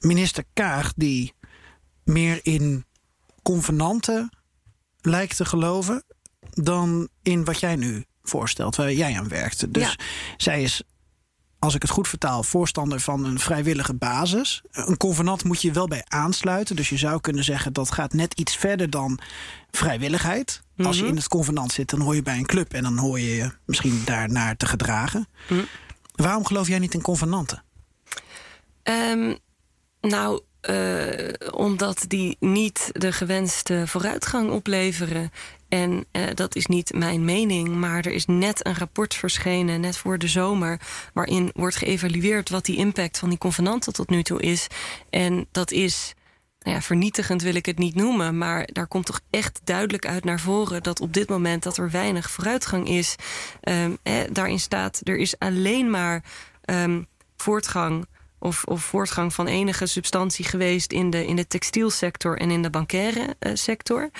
minister Kaag, die meer in convenanten lijkt te geloven dan in wat jij nu voorstelt, waar jij aan werkt. Dus ja. zij is, als ik het goed vertaal, voorstander van een vrijwillige basis. Een convenant moet je wel bij aansluiten. Dus je zou kunnen zeggen dat gaat net iets verder dan vrijwilligheid. Mm -hmm. Als je in het convenant zit, dan hoor je bij een club en dan hoor je je misschien daarnaar te gedragen. Mm -hmm. Waarom geloof jij niet in convenanten? Um, nou, uh, omdat die niet de gewenste vooruitgang opleveren. En uh, dat is niet mijn mening, maar er is net een rapport verschenen, net voor de zomer, waarin wordt geëvalueerd wat die impact van die convenanten tot nu toe is. En dat is. Nou ja, vernietigend wil ik het niet noemen, maar daar komt toch echt duidelijk uit naar voren dat op dit moment dat er weinig vooruitgang is. Um, eh, daarin staat, er is alleen maar um, voortgang of, of voortgang van enige substantie geweest in de, in de textielsector en in de bankaire uh, sector.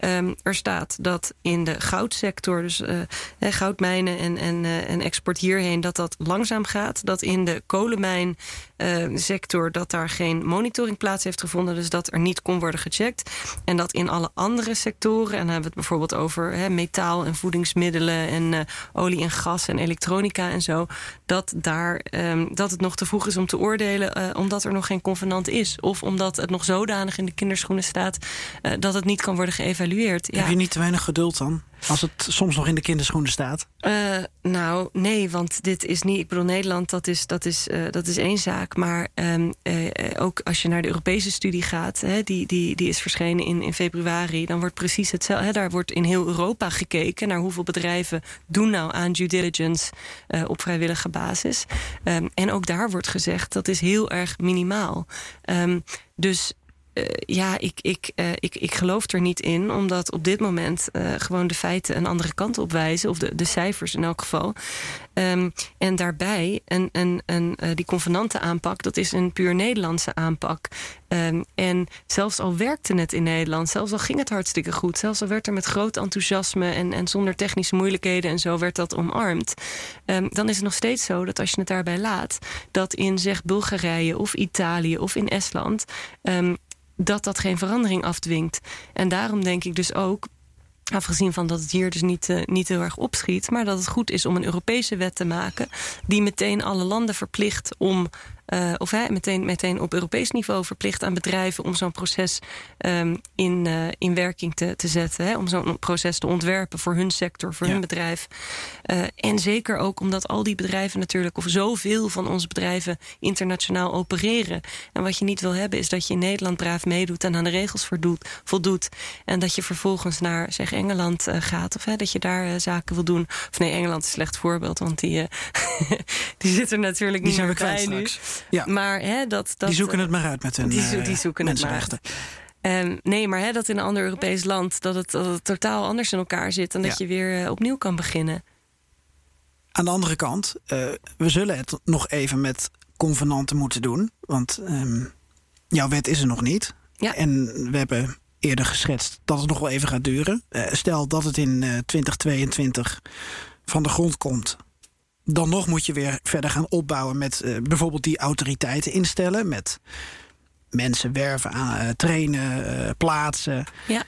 Um, er staat dat in de goudsector, dus uh, goudmijnen en, en, uh, en export hierheen, dat dat langzaam gaat. Dat in de kolenmijnsector dat daar geen monitoring plaats heeft gevonden, dus dat er niet kon worden gecheckt. En dat in alle andere sectoren, en dan hebben we het bijvoorbeeld over metaal en voedingsmiddelen en uh, olie en gas en elektronica en zo, dat, daar, um, dat het nog te vroeg is om te oordelen, omdat er nog geen convenant is. Of omdat het nog zodanig in de kinderschoenen staat dat het niet kan worden geëvalueerd. Ja. Heb je niet te weinig geduld dan? Als het soms nog in de kinderschoenen staat? Uh, nou, nee, want dit is niet. Ik bedoel, Nederland, dat is, dat is, uh, dat is één zaak. Maar um, uh, ook als je naar de Europese studie gaat, hè, die, die, die is verschenen in, in februari, dan wordt precies hetzelfde. Hè, daar wordt in heel Europa gekeken naar hoeveel bedrijven doen nou aan due diligence op vrijwillige basis. Um, en ook daar wordt gezegd dat is heel erg minimaal. Um, dus ja, ik, ik, uh, ik, ik geloof er niet in, omdat op dit moment uh, gewoon de feiten een andere kant op wijzen, of de, de cijfers in elk geval. Um, en daarbij, een, een, een, die convenante aanpak, dat is een puur Nederlandse aanpak. Um, en zelfs al werkte het in Nederland, zelfs al ging het hartstikke goed, zelfs al werd er met groot enthousiasme en, en zonder technische moeilijkheden en zo werd dat omarmd, um, dan is het nog steeds zo dat als je het daarbij laat, dat in zeg Bulgarije of Italië of in Estland dat dat geen verandering afdwingt. En daarom denk ik dus ook. Afgezien van dat het hier dus niet, uh, niet heel erg opschiet, maar dat het goed is om een Europese wet te maken die meteen alle landen verplicht om uh, of meteen, meteen op Europees niveau verplicht aan bedrijven om zo'n proces um, in, uh, in werking te, te zetten. Hè, om zo'n proces te ontwerpen voor hun sector, voor ja. hun bedrijf. Uh, en zeker ook omdat al die bedrijven natuurlijk, of zoveel van onze bedrijven internationaal opereren. En wat je niet wil hebben, is dat je in Nederland braaf meedoet en aan de regels voldoet. voldoet en dat je vervolgens naar zeg Engeland gaat, of hè, dat je daar zaken wil doen. Of nee, Engeland is een slecht voorbeeld, want die, *laughs* die zit er natuurlijk die niet meer bij nu. Ja. Maar hè, dat, dat, die zoeken het maar uit met hun die, zo, die zoeken mensenrechten. Het maar um, nee, maar hè, dat in een ander Europees land dat het, dat het totaal anders in elkaar zit en dat je weer uh, opnieuw kan beginnen. Aan de andere kant, uh, we zullen het nog even met convenanten moeten doen. Want um, jouw wet is er nog niet. Ja. En we hebben eerder geschetst dat het nog wel even gaat duren. Uh, stel dat het in 2022 van de grond komt. Dan nog moet je weer verder gaan opbouwen met uh, bijvoorbeeld die autoriteiten instellen. Met mensen werven, aan, uh, trainen, uh, plaatsen. Ja.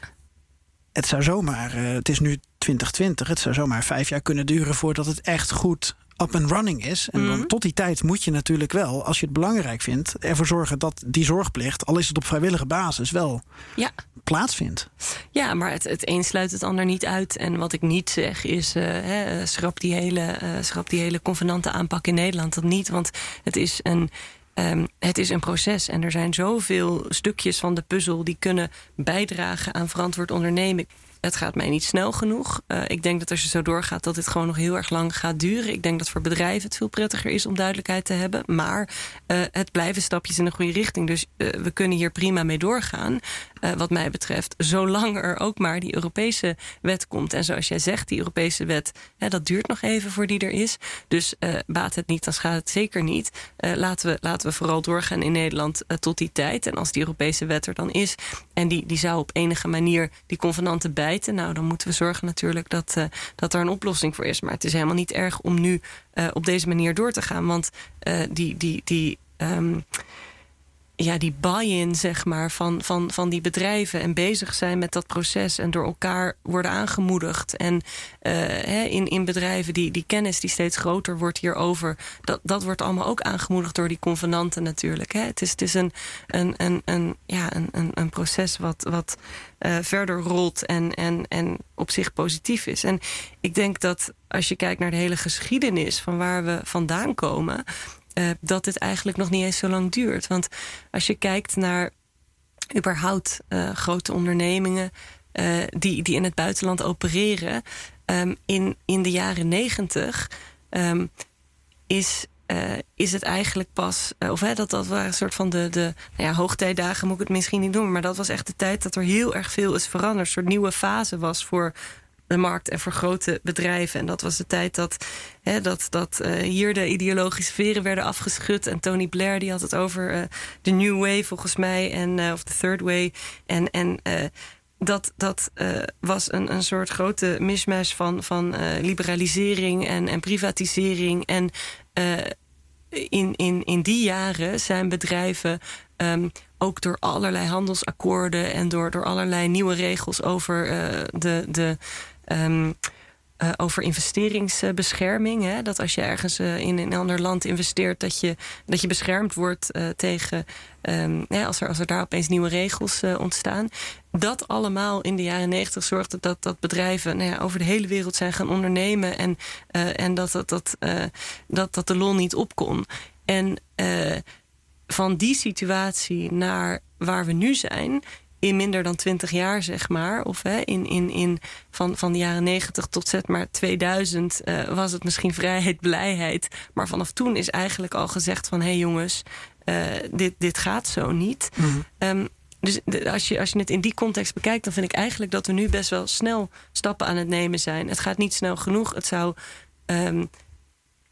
Het zou zomaar, het is nu 2020, het zou zomaar vijf jaar kunnen duren voordat het echt goed up and running is. En dan, Mhm. tot die tijd moet je natuurlijk wel, als je het belangrijk vindt, ervoor zorgen dat die zorgplicht, al is het op vrijwillige basis, wel Ja. Ja, maar het, het een sluit het ander niet uit. En wat ik niet zeg is, uh, hè, schrap, die hele, uh, schrap die hele convenante aanpak in Nederland. Dat niet, want het is een... Um, het is een proces en er zijn zoveel stukjes van de puzzel die kunnen bijdragen aan verantwoord ondernemen. Het gaat mij niet snel genoeg. Ik denk dat als je zo doorgaat, dat dit gewoon nog heel erg lang gaat duren. Ik denk dat voor bedrijven het veel prettiger is om duidelijkheid te hebben. Maar het blijven stapjes in de goede richting. Dus we kunnen hier prima mee doorgaan. Uh, wat mij betreft, zolang er ook maar die Europese wet komt. En zoals jij zegt, die Europese wet, hè, dat duurt nog even voor die er is. Dus uh, baat het niet, dan schaadt het zeker niet. Uh, laten, we, laten we vooral doorgaan in Nederland tot die tijd. En als die Europese wet er dan is en die, die zou op enige manier die convenanten bijten, nou dan moeten we zorgen natuurlijk dat, dat er een oplossing voor is. Maar het is helemaal niet erg om nu op deze manier door te gaan. Want die. die, die um, ja, die buy-in zeg maar, van, van, van die bedrijven en bezig zijn met dat proces en door elkaar worden aangemoedigd. En hè, in, in bedrijven die, die kennis die steeds groter wordt hierover, dat, dat wordt allemaal ook aangemoedigd door die convenanten natuurlijk. Hè. Het is, het is een, een, een, een, ja, een, een, een proces wat, wat uh, verder rolt en, en, en op zich positief is. En ik denk dat als je kijkt naar de hele geschiedenis van waar we vandaan komen. Uh, dat dit eigenlijk nog niet eens zo lang duurt. Want als je kijkt naar überhaupt uh, grote ondernemingen uh, die, die in het buitenland opereren, um, in, in de jaren negentig um, is. Is het eigenlijk pas, of hè, dat, dat waren een soort van de, de nou ja, hoogtijdagen, moet ik het misschien niet noemen, maar dat was echt de tijd dat er heel erg veel is veranderd. Een soort nieuwe fase was voor de markt en voor grote bedrijven. En dat was de tijd dat, hè, dat, dat uh, hier de ideologische veren werden afgeschud. En Tony Blair die had het over uh, de New Way volgens mij. En, uh, of de Third Way. En, en dat, dat was een, een soort grote mismatch van, van liberalisering en, en privatisering. En in, in, in die jaren zijn bedrijven um, ook door allerlei handelsakkoorden en door, door allerlei nieuwe regels over de. de um, uh, over investeringsbescherming. Hè? Dat als je ergens uh, in een ander land investeert, dat je, dat je beschermd wordt uh, tegen. Ja, als, er, als er daar opeens nieuwe regels ontstaan. Dat allemaal in de jaren negentig zorgde dat, dat bedrijven nou ja, over de hele wereld zijn gaan ondernemen. En, en dat, dat, dat, dat, dat de lol niet op kon. En van die situatie naar waar we nu zijn in minder dan twintig jaar, zeg maar. Of hè, in, in, in van, van de jaren negentig tot zet maar 2000 uh, was het misschien vrijheid, *laughs* blijheid. Maar vanaf toen is eigenlijk al gezegd van... hé hey jongens, uh, dit, dit gaat zo niet. Mm-hmm. Um, dus de, als, je, als je het in die context bekijkt... dan vind ik eigenlijk dat we nu best wel snel stappen aan het nemen zijn. Het gaat niet snel genoeg. Het zou... Um,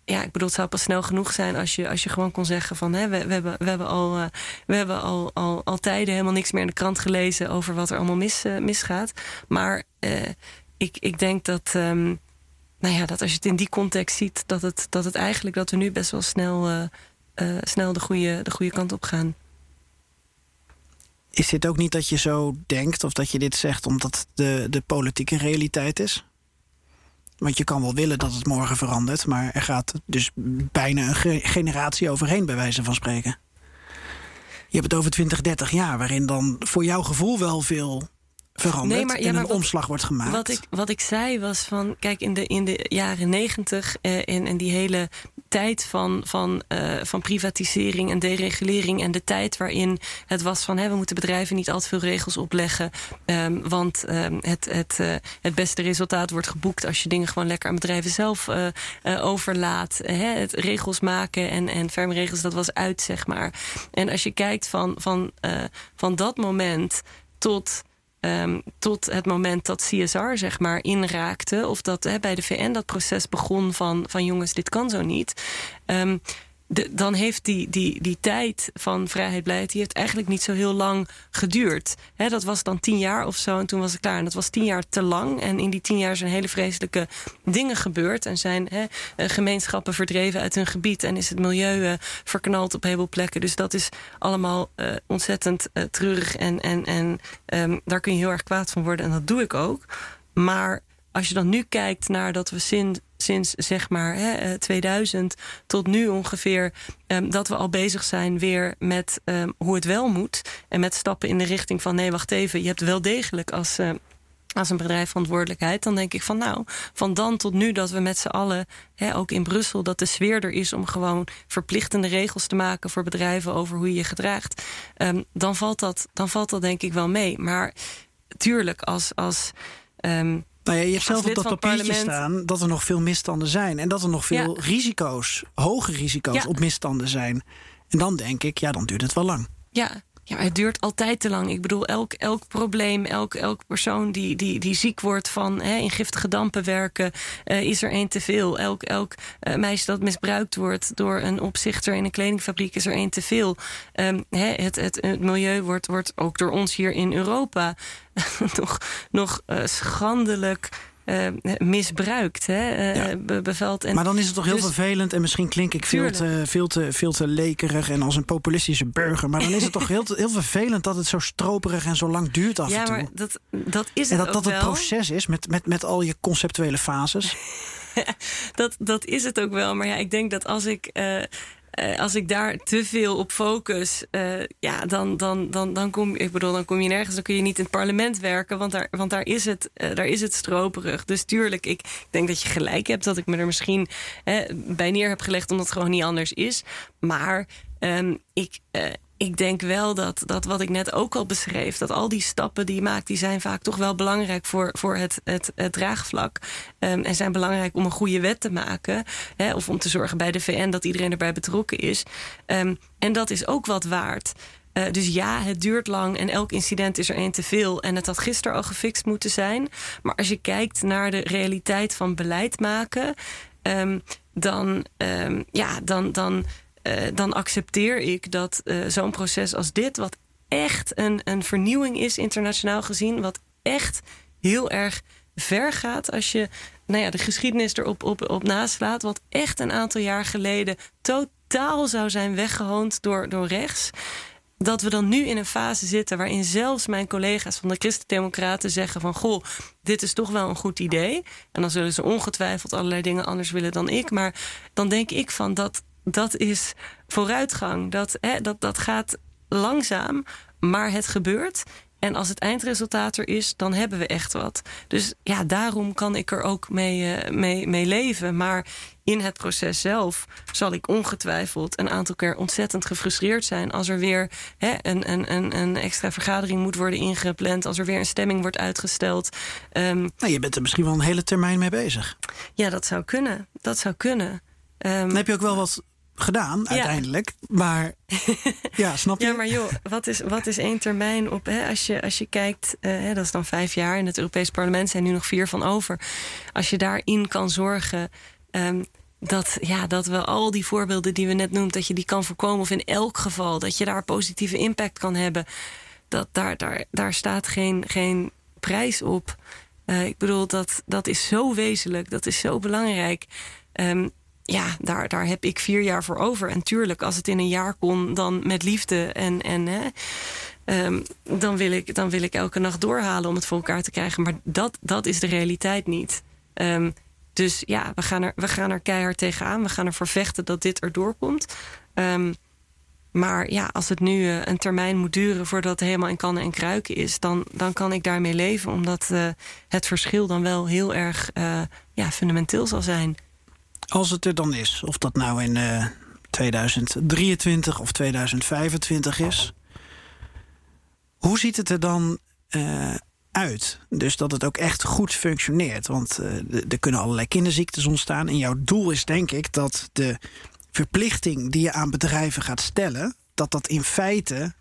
ja, ik bedoel, het zou pas snel genoeg zijn als je, als je gewoon kon zeggen van hè, we, we hebben, we hebben, al, uh, we hebben al, al, al tijden helemaal niks meer in de krant gelezen over wat er allemaal mis, uh, misgaat. Maar uh, ik, ik denk dat, um, nou ja, dat als je het in die context ziet, dat het, dat het eigenlijk dat we nu best wel snel, snel de, goede, de goede kant op gaan. Is dit ook niet dat je zo denkt of dat je dit zegt omdat de, de politieke realiteit is? Want je kan wel willen dat het morgen verandert, maar er gaat dus bijna een generatie overheen, bij wijze van spreken. Je hebt het over 20, 30 jaar, waarin dan voor jouw gevoel wel veel verandert nee, maar, ja, en een omslag wordt gemaakt. Wat ik, wat ik zei was van, kijk, in de, in de jaren negentig uh, en, en die hele tijd van, van, uh, van privatisering en deregulering en de tijd waarin het was van hè, we moeten bedrijven niet al te veel regels opleggen, um, want um, het, het, uh, het beste resultaat wordt geboekt als je dingen gewoon lekker aan bedrijven zelf uh, overlaat. Hè, het regels maken en, en ferme regels, dat was uit, zeg maar. En als je kijkt van, van, van dat moment tot Um, tot het moment dat CSR zeg maar inraakte, of dat bij de VN dat proces begon van, van jongens, dit kan zo niet. Um, dan heeft die, die, die tijd van vrijheid, blijheid... die heeft eigenlijk niet zo heel lang geduurd. dat was dan tien jaar of zo en toen was het klaar. En dat was tien jaar te lang. En in die tien jaar zijn hele vreselijke dingen gebeurd. En zijn eh, gemeenschappen verdreven uit hun gebied. En is het milieu uh, verknald op heel plekken. Dus dat is allemaal uh, ontzettend treurig. En, en, en um, daar kun je heel erg kwaad van worden. En dat doe ik ook. Maar als je dan nu kijkt naar dat we sinds, sinds zeg maar hè, 2000 eh, tot nu ongeveer... Um, dat we al bezig zijn weer met um, hoe het wel moet. En met stappen in de richting van nee, wacht even. Je hebt wel degelijk als... Uh, als een bedrijf verantwoordelijkheid, dan denk ik van nou, van dan tot nu dat we met z'n allen, hè, ook in Brussel, dat de sfeer er is om gewoon verplichtende regels te maken voor bedrijven over hoe je je gedraagt, um, dan, valt dat, dan valt dat denk ik wel mee. Maar tuurlijk, als, als nou ja, je hebt zelf op dat papiertje staan dat er nog veel misstanden zijn. En dat er nog veel risico's, hoge risico's op misstanden zijn. En dan denk ik, ja, dan duurt het wel lang. Ja, ja, het duurt altijd te lang. Ik bedoel, elk, elk probleem, elk, elk persoon die, die, die ziek wordt van hè, in giftige dampen werken, uh, is er één te veel. Elk, elk uh, meisje dat misbruikt wordt door een opzichter in een kledingfabriek, is er één te veel. Um, hè, het, het, milieu wordt, wordt ook door ons hier in Europa *laughs* nog, nog uh, schandelijk misbruikt, hè, uh, beveld. En maar dan is het toch heel dus, vervelend en misschien klink ik veel te, veel, te, veel te lekerig en als een populistische burger. Maar dan is het toch heel, heel vervelend dat het zo stroperig en zo lang duurt af ja, en toe. Ja, maar dat, dat is het En dat dat het proces is met, met, met al je conceptuele fases. *laughs* dat, dat is het ook wel. Maar ja, ik denk dat als ik uh, als ik daar te veel op focus, uh, ja, dan, dan, dan, dan, kom, ik bedoel, dan kom je nergens. Dan kun je niet in het parlement werken, want daar, want daar, is, het, uh, daar is het stroperig. Dus tuurlijk, ik, denk dat je gelijk hebt dat ik me er misschien bij neer heb gelegd, omdat het gewoon niet anders is. Maar um, ik ik denk wel dat, dat wat ik net ook al beschreef, dat al die stappen die je maakt, die zijn vaak toch wel belangrijk voor, voor het, het, draagvlak. Um, en zijn belangrijk om een goede wet te maken. Hè, of om te zorgen bij de VN dat iedereen erbij betrokken is. Um, en dat is ook wat waard. Uh, dus ja, het duurt lang en elk incident is er één te veel. En het had gisteren al gefixt moeten zijn. Maar als je kijkt naar de realiteit van beleid maken, um, dan, ja, dan, dan dan accepteer ik dat uh, zo'n proces als dit, wat echt een, een vernieuwing is internationaal gezien, wat echt heel erg ver gaat als je nou ja, de geschiedenis erop op, op naslaat, wat echt een aantal jaar geleden totaal zou zijn weggehoond door, door rechts. Dat we dan nu in een fase zitten waarin zelfs mijn collega's van de Christen-Democraten zeggen van goh, dit is toch wel een goed idee. En dan zullen ze ongetwijfeld allerlei dingen anders willen dan ik. Maar dan denk ik van dat, dat is vooruitgang. Dat, hè, dat, dat gaat langzaam, maar het gebeurt. En als het eindresultaat er is, dan hebben we echt wat. Dus ja, daarom kan ik er ook mee, uh, mee, mee leven. Maar in het proces zelf zal ik ongetwijfeld een aantal keer ontzettend gefrustreerd zijn. Als er weer hè, een, een, een, extra vergadering moet worden ingepland. Als er weer een stemming wordt uitgesteld. Um, nou, je bent er misschien wel een hele termijn mee bezig. Ja, dat zou kunnen. Dat zou kunnen. Um, dan heb je ook wel wat gedaan uiteindelijk. Maar *laughs* ja, snap je? Ja, maar joh, wat is, wat is één termijn op... Hè, als, je, als je kijkt, uh, hè, dat is dan vijf jaar... in het Europees Parlement zijn nu nog vier van over. Als je daarin kan zorgen... Um, dat, ja, dat we al die voorbeelden die we net noemden... dat je die kan voorkomen of in elk geval... dat je daar positieve impact kan hebben... Dat, daar, daar, daar staat geen, geen prijs op. Uh, ik bedoel, dat, dat is zo wezenlijk, dat is zo belangrijk. Um, ja, daar, daar heb ik vier jaar voor over. En tuurlijk, als het in een jaar kon, dan met liefde. En, en hè, um, dan, wil ik, dan wil ik elke nacht doorhalen om het voor elkaar te krijgen. Maar dat, dat is de realiteit niet. Um, Dus ja, we gaan, er, we gaan er keihard tegenaan. We gaan ervoor vechten dat dit erdoor komt. Um, maar ja, als het nu uh, een termijn moet duren voordat het helemaal in kannen en kruiken is, dan, dan kan ik daarmee leven, omdat uh, het verschil dan wel heel erg uh, ja, fundamenteel zal zijn. Als het er dan is, of dat nou in 2023 of 2025 is, hoe ziet het er dan uit? Dus dat het ook echt goed functioneert. Want er kunnen allerlei kinderziektes ontstaan. En jouw doel is denk ik dat de verplichting die je aan bedrijven gaat stellen, dat dat in feite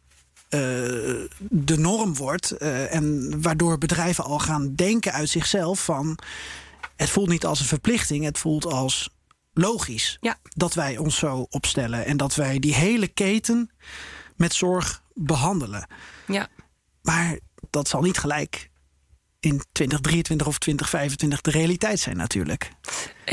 de norm wordt. En waardoor bedrijven al gaan denken uit zichzelf van het voelt niet als een verplichting, het voelt als logisch ja. dat wij ons zo opstellen en dat wij die hele keten met zorg behandelen. Ja. Maar dat zal niet gelijk in 2023 of 2025 de realiteit zijn natuurlijk.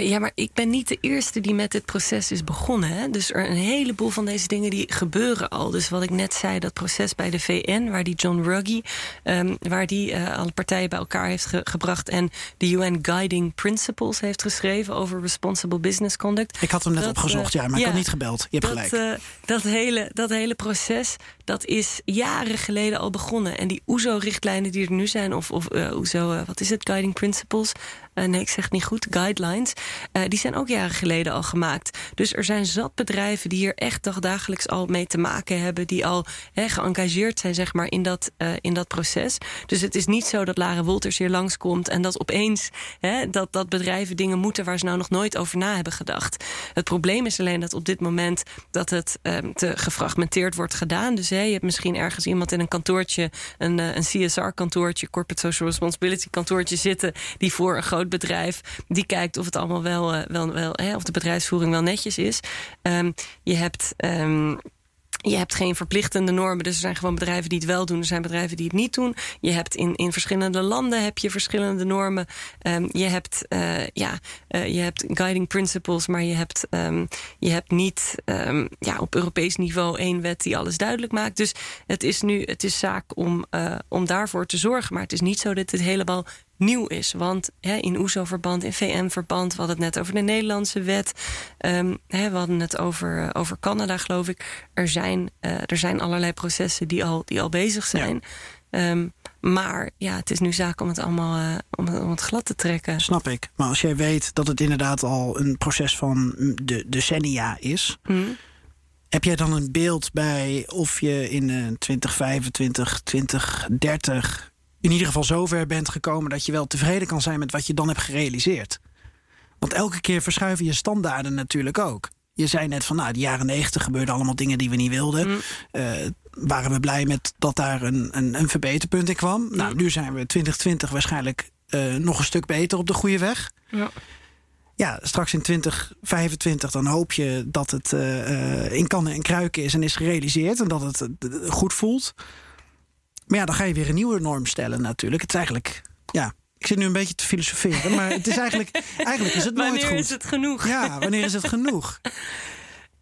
Ja, maar ik ben niet de eerste die met dit proces is begonnen. Hè? Dus er een heleboel van deze dingen die gebeuren al. Dus wat ik net zei, dat proces bij de VN, waar die John Ruggie, um, waar die uh, alle partijen bij elkaar heeft ge gebracht en de UN Guiding Principles heeft geschreven over responsible business conduct. Ik had hem net dat, opgezocht, uh, ja, maar ja, ik had niet gebeld. Je hebt dat, gelijk. Uh, dat, hele, dat hele proces, dat is jaren geleden al begonnen. En die OESO-richtlijnen die er nu zijn, of, of OESO, wat is het, Guiding Principles? Nee, ik zeg het niet goed, guidelines. Uh, die zijn ook jaren geleden al gemaakt. Dus er zijn zat bedrijven die hier echt dagelijks al mee te maken hebben. Die al he, geëngageerd zijn zeg maar, in, dat, uh, in dat proces. Dus het is niet zo dat Lara Wolters hier langskomt. En dat opeens dat, dat bedrijven dingen moeten waar ze nou nog nooit over na hebben gedacht. Het probleem is alleen dat op dit moment dat het um, te gefragmenteerd wordt gedaan. Dus he, je hebt misschien ergens iemand in een kantoortje, een, een CSR-kantoortje, Corporate Social Responsibility kantoortje zitten. Die voor een groot bedrijf. Die kijkt of het allemaal wel, uh, wel, wel hè, of de bedrijfsvoering wel netjes is. Um, je hebt. Um, je hebt geen verplichtende normen, dus er zijn gewoon bedrijven die het wel doen. Er zijn bedrijven die het niet doen. Je hebt in, in verschillende landen heb je verschillende normen. Um, je, hebt, uh, ja, uh, je hebt guiding principles, maar je hebt, je hebt niet ja, op Europees niveau één wet die alles duidelijk maakt. Dus het is nu het is zaak om, om daarvoor te zorgen. Maar het is niet zo dat dit helemaal nieuw is. Want hè, in OESO-verband, in VM-verband, we hadden het net over de Nederlandse wet. Um, hè, we hadden het over, uh, over Canada, geloof ik. Er zijn, uh, er zijn allerlei processen die al, die al bezig zijn. Ja. Um, maar ja, het is nu zaak om het allemaal uh, om, om, het glad te trekken. Snap ik. Maar als jij weet dat het inderdaad al een proces van de decennia is. Hmm. Heb jij dan een beeld bij of je in uh, 2025, 2030 in ieder geval zover bent gekomen dat je wel tevreden kan zijn met wat je dan hebt gerealiseerd. Want elke keer verschuiven je standaarden natuurlijk ook. Je zei net van, nou, de jaren negentig gebeurden allemaal dingen die we niet wilden. Mm. Uh, waren we blij met dat daar een, een, een verbeterpunt in kwam. Mm. Nou, nu zijn we 2020 waarschijnlijk uh, nog een stuk beter op de goede weg. Ja. Ja, straks in 2025 dan hoop je dat het uh, in kannen en kruiken is en is gerealiseerd. En dat het goed voelt. Maar ja, dan ga je weer een nieuwe norm stellen natuurlijk. Het is eigenlijk, ja, ik zit nu een beetje te filosoferen, maar het is eigenlijk, eigenlijk is het nooit wanneer goed. is het genoeg? Ja, wanneer is het genoeg?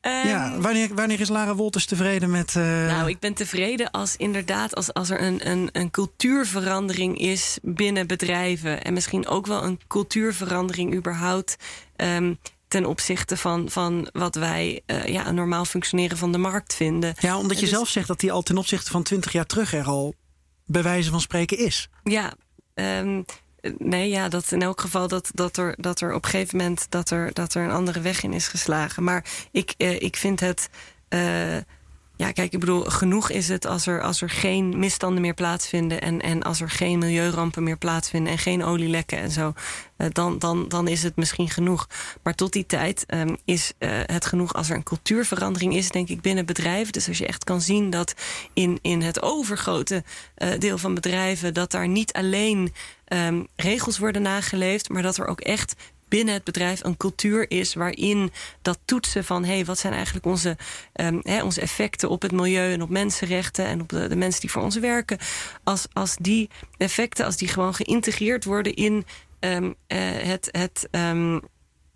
Um, *laughs* ja, wanneer, wanneer is Lara Wolters tevreden met. Uh... Nou, ik ben tevreden als inderdaad als, als er een, een, een cultuurverandering is binnen bedrijven. En misschien ook wel een cultuurverandering überhaupt. Um, ten opzichte van, van wat wij uh, ja, een normaal functioneren van de markt vinden. Ja, omdat je dus, zelf zegt dat die al ten opzichte van twintig jaar terug er al bij wijze van spreken is. Ja, um, nee, ja, dat in elk geval dat, dat, er, dat er op een gegeven moment dat er, dat er een andere weg in is geslagen. Maar ik, uh, ik vind het. Uh, ja, kijk, ik bedoel, genoeg is het als er, als er geen misstanden meer plaatsvinden. En, en als er geen milieurampen meer plaatsvinden. En geen olielekken en zo. Uh, dan, dan, dan is het misschien genoeg. Maar tot die tijd um, is uh, het genoeg als er een cultuurverandering is, denk ik, binnen bedrijven. Dus als je echt kan zien dat in, in het overgrote uh, deel van bedrijven. dat daar niet alleen um, regels worden nageleefd. maar dat er ook echt binnen het bedrijf een cultuur is waarin dat toetsen van hé, hey, wat zijn eigenlijk onze, hè, onze effecten op het milieu en op mensenrechten en op de, de mensen die voor ons werken. Als, als die effecten, als die gewoon geïntegreerd worden in um, uh, het. het um,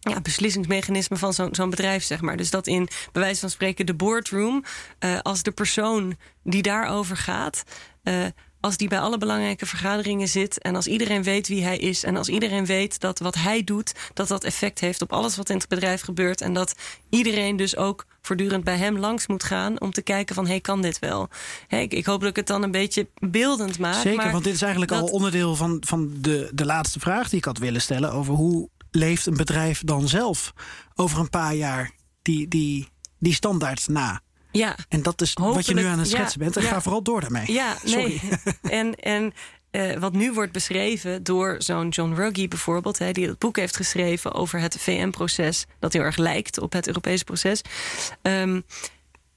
ja, beslissingsmechanisme van zo'n zo'n bedrijf, zeg maar. Dus dat in, bij wijze van spreken, de boardroom, uh, als de persoon die daarover gaat, uh, als die bij alle belangrijke vergaderingen zit en als iedereen weet wie hij is en als iedereen weet dat wat hij doet, dat dat effect heeft op alles wat in het bedrijf gebeurt en dat iedereen dus ook voortdurend bij hem langs moet gaan om te kijken van hey, kan dit wel? Hey, ik, ik, hoop dat ik het dan een beetje beeldend maak. Zeker, want dit is eigenlijk al onderdeel van, van de, de laatste vraag die ik had willen stellen over hoe leeft een bedrijf dan zelf over een paar jaar die, die, die standaards na? Ja, en dat is wat je nu aan het schetsen bent. En ga vooral door daarmee. Ja, *laughs* nee. *laughs* en, en uh, wat nu wordt beschreven door zo'n John Ruggie bijvoorbeeld, hè, die het boek heeft geschreven over het VN-proces, dat heel erg lijkt op het Europese proces. Um,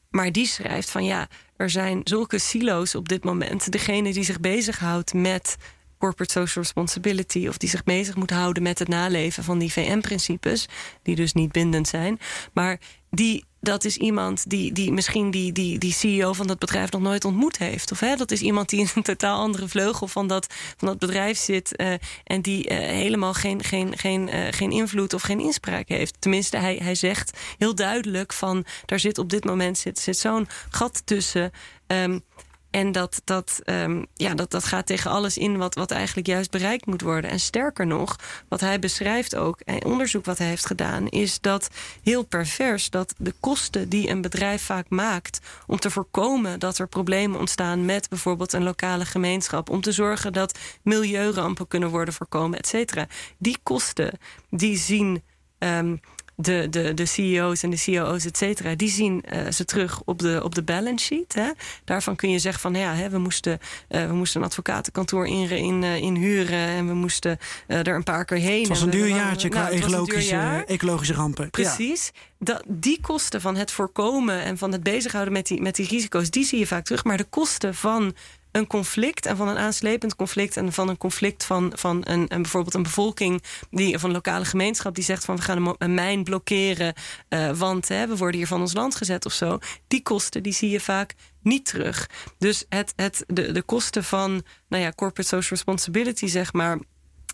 maar die schrijft van ja, er zijn zulke silo's op dit moment. Degene die zich bezighoudt met corporate social responsibility, of die zich bezig moet houden met het naleven van die VN-principes, die dus niet bindend zijn, maar die dat is iemand die, die misschien die, die, die CEO van dat bedrijf nog nooit ontmoet heeft. Of hè, dat is iemand die in een totaal andere vleugel van dat, van dat bedrijf zit. Uh, en die uh, helemaal geen, geen, geen, uh, geen invloed of geen inspraak heeft. Tenminste, hij, hij zegt heel duidelijk van daar zit op dit moment zit, zit zo'n gat tussen. Um, en dat, dat, um, ja, dat, dat gaat tegen alles in wat, wat eigenlijk juist bereikt moet worden. En sterker nog, wat hij beschrijft ook, en onderzoek wat hij heeft gedaan, is dat heel pervers dat de kosten die een bedrijf vaak maakt om te voorkomen dat er problemen ontstaan met bijvoorbeeld een lokale gemeenschap, om te zorgen dat milieurampen kunnen worden voorkomen, et cetera. Die kosten die zien. Um, de, de, de CEO's en de COO's, et cetera, die zien uh, ze terug op de, op de balance sheet. Hè. Daarvan kun je zeggen van ja, hè, we, moesten, uh, we moesten een advocatenkantoor in, in, uh, inhuren en we moesten er een paar keer heen. Het was een duur jaartje qua nou, ecologische, jaar. ecologische rampen. Precies. Dat, die kosten van het voorkomen en van het bezighouden met die, met die risico's, die zie je vaak terug. Maar de kosten van een conflict en van een aanslepend conflict en van een conflict van, van een, een bijvoorbeeld een bevolking die of een lokale gemeenschap die zegt van we gaan een, mijn blokkeren, uh, want hè, we worden hier van ons land gezet of zo. Die kosten die zie je vaak niet terug. Dus het, het, de, de kosten van nou ja, corporate social responsibility, zeg maar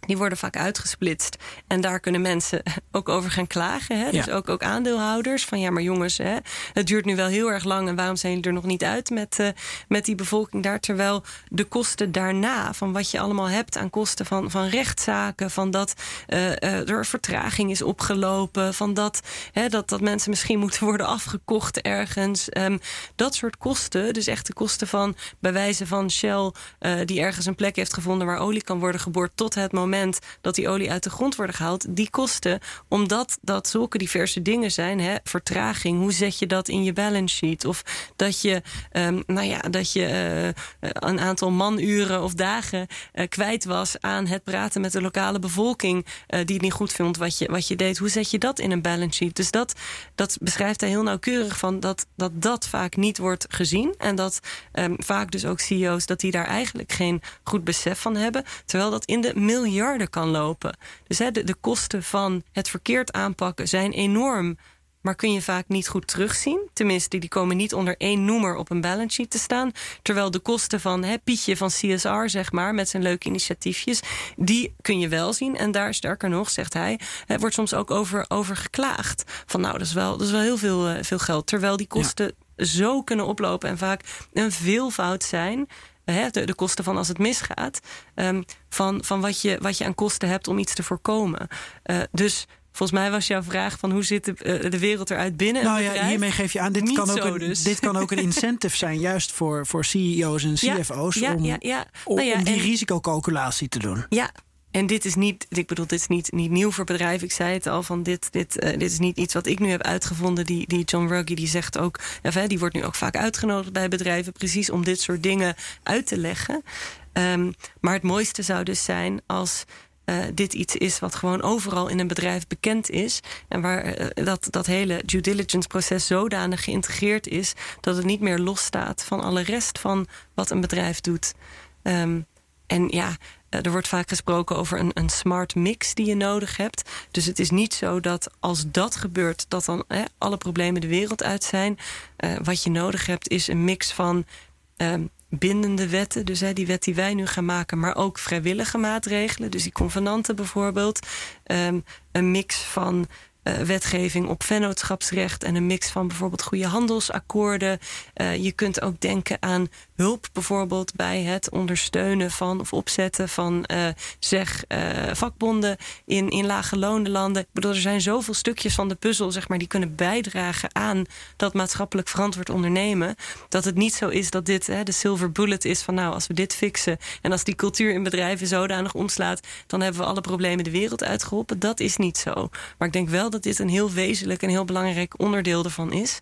die worden vaak uitgesplitst. En daar kunnen mensen *laughs* ook over gaan klagen. Hè? Dus ook, ook aandeelhouders. Van ja, maar jongens, hè, het duurt nu wel heel erg lang. En waarom zijn jullie er nog niet uit met, uh, met die bevolking daar? Terwijl de kosten daarna, van wat je allemaal hebt aan kosten van, van rechtszaken, van dat uh, uh, er vertraging is opgelopen, van dat, hè, dat, dat mensen misschien *laughs* moeten worden afgekocht ergens. Um, dat soort kosten, dus echt de kosten van bij wijze van Shell, die ergens een plek heeft gevonden waar olie kan worden geboord tot het moment dat die olie uit de grond worden gehaald, die kosten, omdat dat zulke diverse dingen zijn, hè, vertraging, hoe zet je dat in je balance sheet? Of dat je, um, nou ja, dat je uh, een aantal manuren of dagen uh, kwijt was aan het praten met de lokale bevolking, uh, die het niet goed vond wat je, wat je deed. Hoe zet je dat in een balance sheet? Dus dat, dat beschrijft hij heel nauwkeurig van dat dat, dat vaak niet wordt gezien. En dat um, vaak dus ook CEO's dat die daar eigenlijk geen goed besef van hebben. Terwijl dat in de miljarden miljarden kan lopen. Dus hè, de, de kosten van het verkeerd aanpakken zijn enorm maar kun je vaak niet goed terugzien. Tenminste, die komen niet onder één noemer op een balance sheet te staan. Terwijl de kosten van hè, Pietje van CSR, zeg maar, met zijn leuke initiatiefjes, die kun je wel zien. En daar, sterker nog, zegt hij, er wordt soms ook over, over geklaagd. Van nou, dat is wel, dat is wel heel veel, uh, veel geld. Terwijl die kosten zo kunnen oplopen en vaak een veelvoud zijn de, de, kosten van als het misgaat, um, van, van wat, je, wat je aan kosten hebt om iets te voorkomen. Uh, dus Volgens mij was jouw vraag van hoe zit de, uh, de wereld eruit binnen nou ja, hiermee geef je aan, dit kan, ook een, dus. dit kan ook een *laughs* incentive zijn... juist voor, voor CEO's en CFO's... Ja, om, ja, ja. om, nou om die risicocalculatie te doen. Ja, en dit is niet, ik bedoel, dit is niet, niet nieuw voor bedrijven. Ik zei het al van dit, dit, uh, dit is niet iets wat ik nu heb uitgevonden. Die, die John Ruggie die zegt ook, die wordt nu ook vaak uitgenodigd bij bedrijven, precies om dit soort dingen uit te leggen. Um, maar het mooiste zou dus zijn als uh, dit iets is wat gewoon overal in een bedrijf bekend is. En waar uh, dat, dat hele due diligence proces zodanig geïntegreerd is dat het niet meer losstaat van alle rest van wat een bedrijf doet. Um, en ja, er wordt vaak gesproken over een, een smart mix die je nodig hebt. Dus het is niet zo dat als dat gebeurt, dat dan hè, alle problemen de wereld uit zijn. Uh, wat je nodig hebt is een mix van um, bindende wetten, dus hè, die wet die wij nu gaan maken, maar ook vrijwillige maatregelen, dus die convenanten bijvoorbeeld. Um, een mix van eh, wetgeving op vennootschapsrecht en een mix van bijvoorbeeld goede handelsakkoorden. Je kunt ook denken aan hulp bijvoorbeeld bij het ondersteunen van of opzetten van uh, zeg vakbonden in, in lage landen. Ik bedoel, er zijn zoveel stukjes van de puzzel, zeg maar, die kunnen bijdragen aan dat maatschappelijk verantwoord ondernemen. Dat het niet zo is dat dit hè, de silver bullet is van nou, als we dit fixen en als die cultuur in bedrijven zodanig omslaat, dan hebben we alle problemen de wereld uitgeholpen. Dat is niet zo. Maar ik denk wel dat dit een heel wezenlijk en heel belangrijk onderdeel ervan is.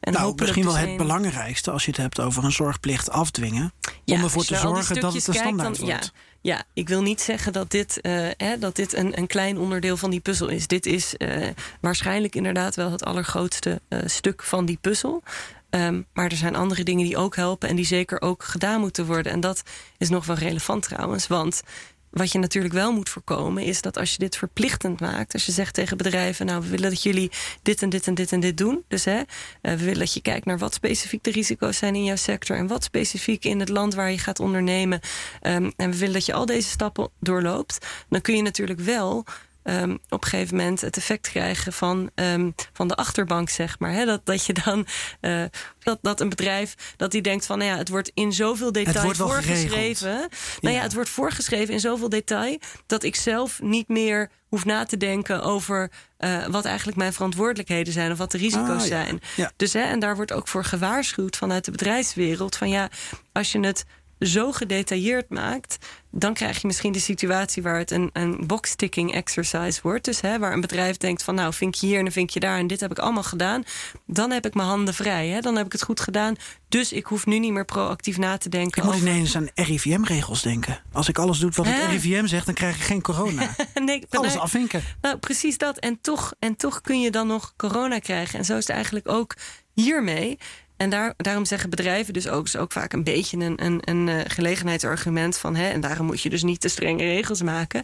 En nou, misschien wel het belangrijkste als je het hebt over een zorgplicht afdwingen. om ervoor te zorgen dat het een standaard dan, wordt. Ja, ja, ik wil niet zeggen dat dit, uh, hè, dat dit een, een klein onderdeel van die puzzel is. Dit is uh, waarschijnlijk inderdaad wel het allergrootste uh, stuk van die puzzel. Um, maar er zijn andere dingen die ook helpen en die zeker ook gedaan moeten worden. En dat is nog wel relevant trouwens. Want wat je natuurlijk wel moet voorkomen, is dat als je dit verplichtend maakt, als je zegt tegen bedrijven, nou, we willen dat jullie dit en dit en dit en dit doen. Dus hè, we willen dat je kijkt naar wat specifiek de risico's zijn in jouw sector en wat specifiek in het land waar je gaat ondernemen. Um, en we willen dat je al deze stappen doorloopt. Dan kun je natuurlijk wel um, op een gegeven moment het effect krijgen van, um, van de achterbank, zeg maar. He, dat, dat je dan uh, dat, dat een bedrijf dat die denkt van nou ja, het wordt in zoveel detail voorgeschreven. Nou ja. ja, het wordt voorgeschreven in zoveel detail dat ik zelf niet meer hoef na te denken over uh, wat eigenlijk mijn verantwoordelijkheden zijn of wat de risico's ah, ja. zijn. Ja. Dus hè, en daar wordt ook voor gewaarschuwd vanuit de bedrijfswereld van ja, als je het zo gedetailleerd maakt, dan krijg je misschien de situatie waar het een, een box-ticking exercise wordt. Dus hè, waar een bedrijf denkt van nou, vink je hier en dan vink je daar en dit heb ik allemaal gedaan. Dan heb ik mijn handen vrij. Hè? Dan heb ik het goed gedaan. Dus ik hoef nu niet meer proactief na te denken. Ik moet ineens aan RIVM-regels denken. Als ik alles doe wat het RIVM zegt, dan krijg ik geen corona. *laughs* nee, alles afvinken. Nou, precies dat. En toch, en toch kun je dan nog corona krijgen. En zo is het eigenlijk ook hiermee. En daar, daarom zeggen bedrijven dus ook, is ook vaak een beetje een, een, een uh, gelegenheidsargument van hè, en daarom moet je dus niet te strenge regels maken.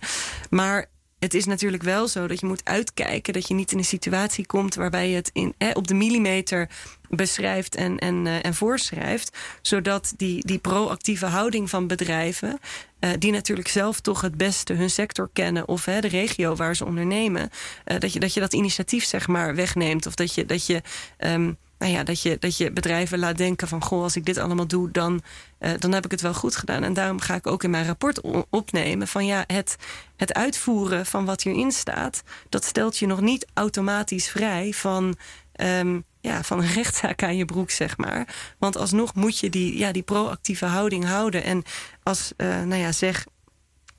Maar het is natuurlijk wel zo dat je moet uitkijken dat je niet in een situatie komt waarbij je het in, eh, op de millimeter beschrijft en, en, uh, en voorschrijft. Zodat die, die proactieve houding van bedrijven, uh, die natuurlijk zelf toch het beste hun sector kennen of hè, de regio waar ze ondernemen, dat, je, dat je dat initiatief zeg maar wegneemt. Of dat je, dat je um, nou ja, dat, je, dat je bedrijven laat denken van... goh, als ik dit allemaal doe, dan, uh, dan heb ik het wel goed gedaan. En daarom ga ik ook in mijn rapport opnemen... van ja, het, het uitvoeren van wat hierin staat... dat stelt je nog niet automatisch vrij van... Um, ja, van een rechtszaak aan je broek, zeg maar. Want alsnog moet je die, ja, die proactieve houding houden. En als, uh, nou ja, zeg,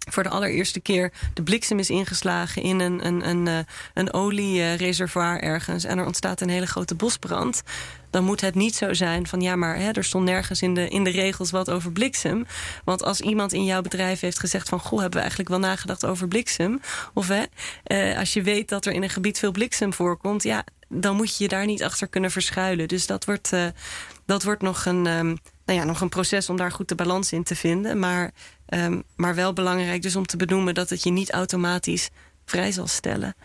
voor de allereerste keer de bliksem is ingeslagen in een, een, een, eh, een oliereservoir ergens en er ontstaat een hele grote bosbrand, dan moet het niet zo zijn van ja, maar hè, er stond nergens in de, in de regels wat over bliksem. Want als iemand in jouw bedrijf heeft gezegd van goh, hebben we eigenlijk wel nagedacht over bliksem. Of hè, eh, als je weet dat er in een gebied veel bliksem voorkomt, ja, dan moet je je daar niet achter kunnen verschuilen. Dus dat wordt, uh, dat wordt nog een. Um, nou ja, nog een proces om daar goed de balans in te vinden. Maar, um, maar wel belangrijk dus om te benoemen dat het je niet automatisch vrij zal stellen.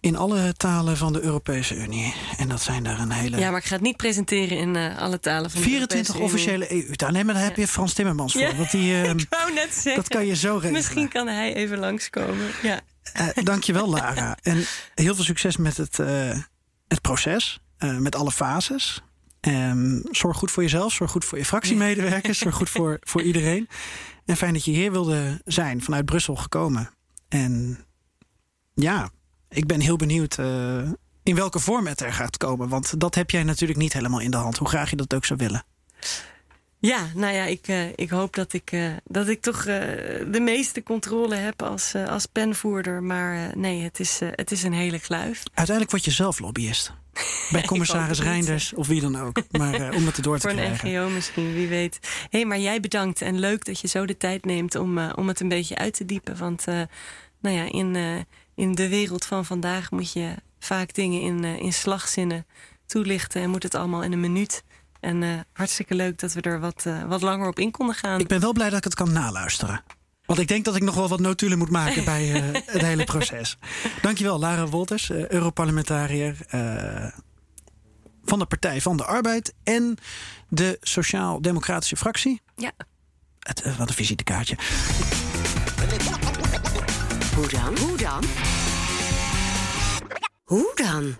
In alle talen van de Europese Unie. En dat zijn er een hele. Ja, maar ik ga het niet presenteren in uh, alle talen van 24 de officiële EU-talen. Nee, maar daar heb je Frans Timmermans voor. Ja. Want die, uh, *laughs* ik wou net zeggen. Dat kan je zo regelen. Misschien kan hij even langskomen. Ja. Uh, dankjewel, Lara. *laughs* en heel veel succes met het, uh, het proces. met alle fases. Um, zorg goed voor jezelf, zorg goed voor je fractiemedewerkers, zorg goed voor, voor iedereen. En fijn dat je hier wilde zijn, vanuit Brussel gekomen. En ja, ik ben heel benieuwd uh, in welke vorm het er gaat komen. Want dat heb jij natuurlijk niet helemaal in de hand, hoe graag je dat ook zou willen. Ja, nou ja, ik, uh, ik hoop dat ik, uh, dat ik toch de meeste controle heb als, als penvoerder. Maar nee, het is, het is een hele kluif. Uiteindelijk word je zelf lobbyist. Bij *laughs* commissaris Reinders of wie dan ook. Maar uh, om het erdoor te krijgen. *laughs* Voor een NGO misschien, wie weet. Hé, hey, maar jij bedankt. En leuk dat je zo de tijd neemt om, uh, om het een beetje uit te diepen. Want uh, nou ja, in, in de wereld van vandaag moet je vaak dingen in, in slagzinnen toelichten. En moet het allemaal in een minuut. En hartstikke leuk dat we er wat, wat langer op in konden gaan. Ik ben wel blij dat ik het kan naluisteren. Want ik denk dat ik nog wel wat notulen moet maken *laughs* bij uh, het hele proces. Dankjewel, Lara Wolters, uh, Europarlementariër uh, van de Partij van de Arbeid en de Sociaal-Democratische Fractie. Ja. Het, wat een visitekaartje. Hoe dan? Hoe dan? Hoe dan?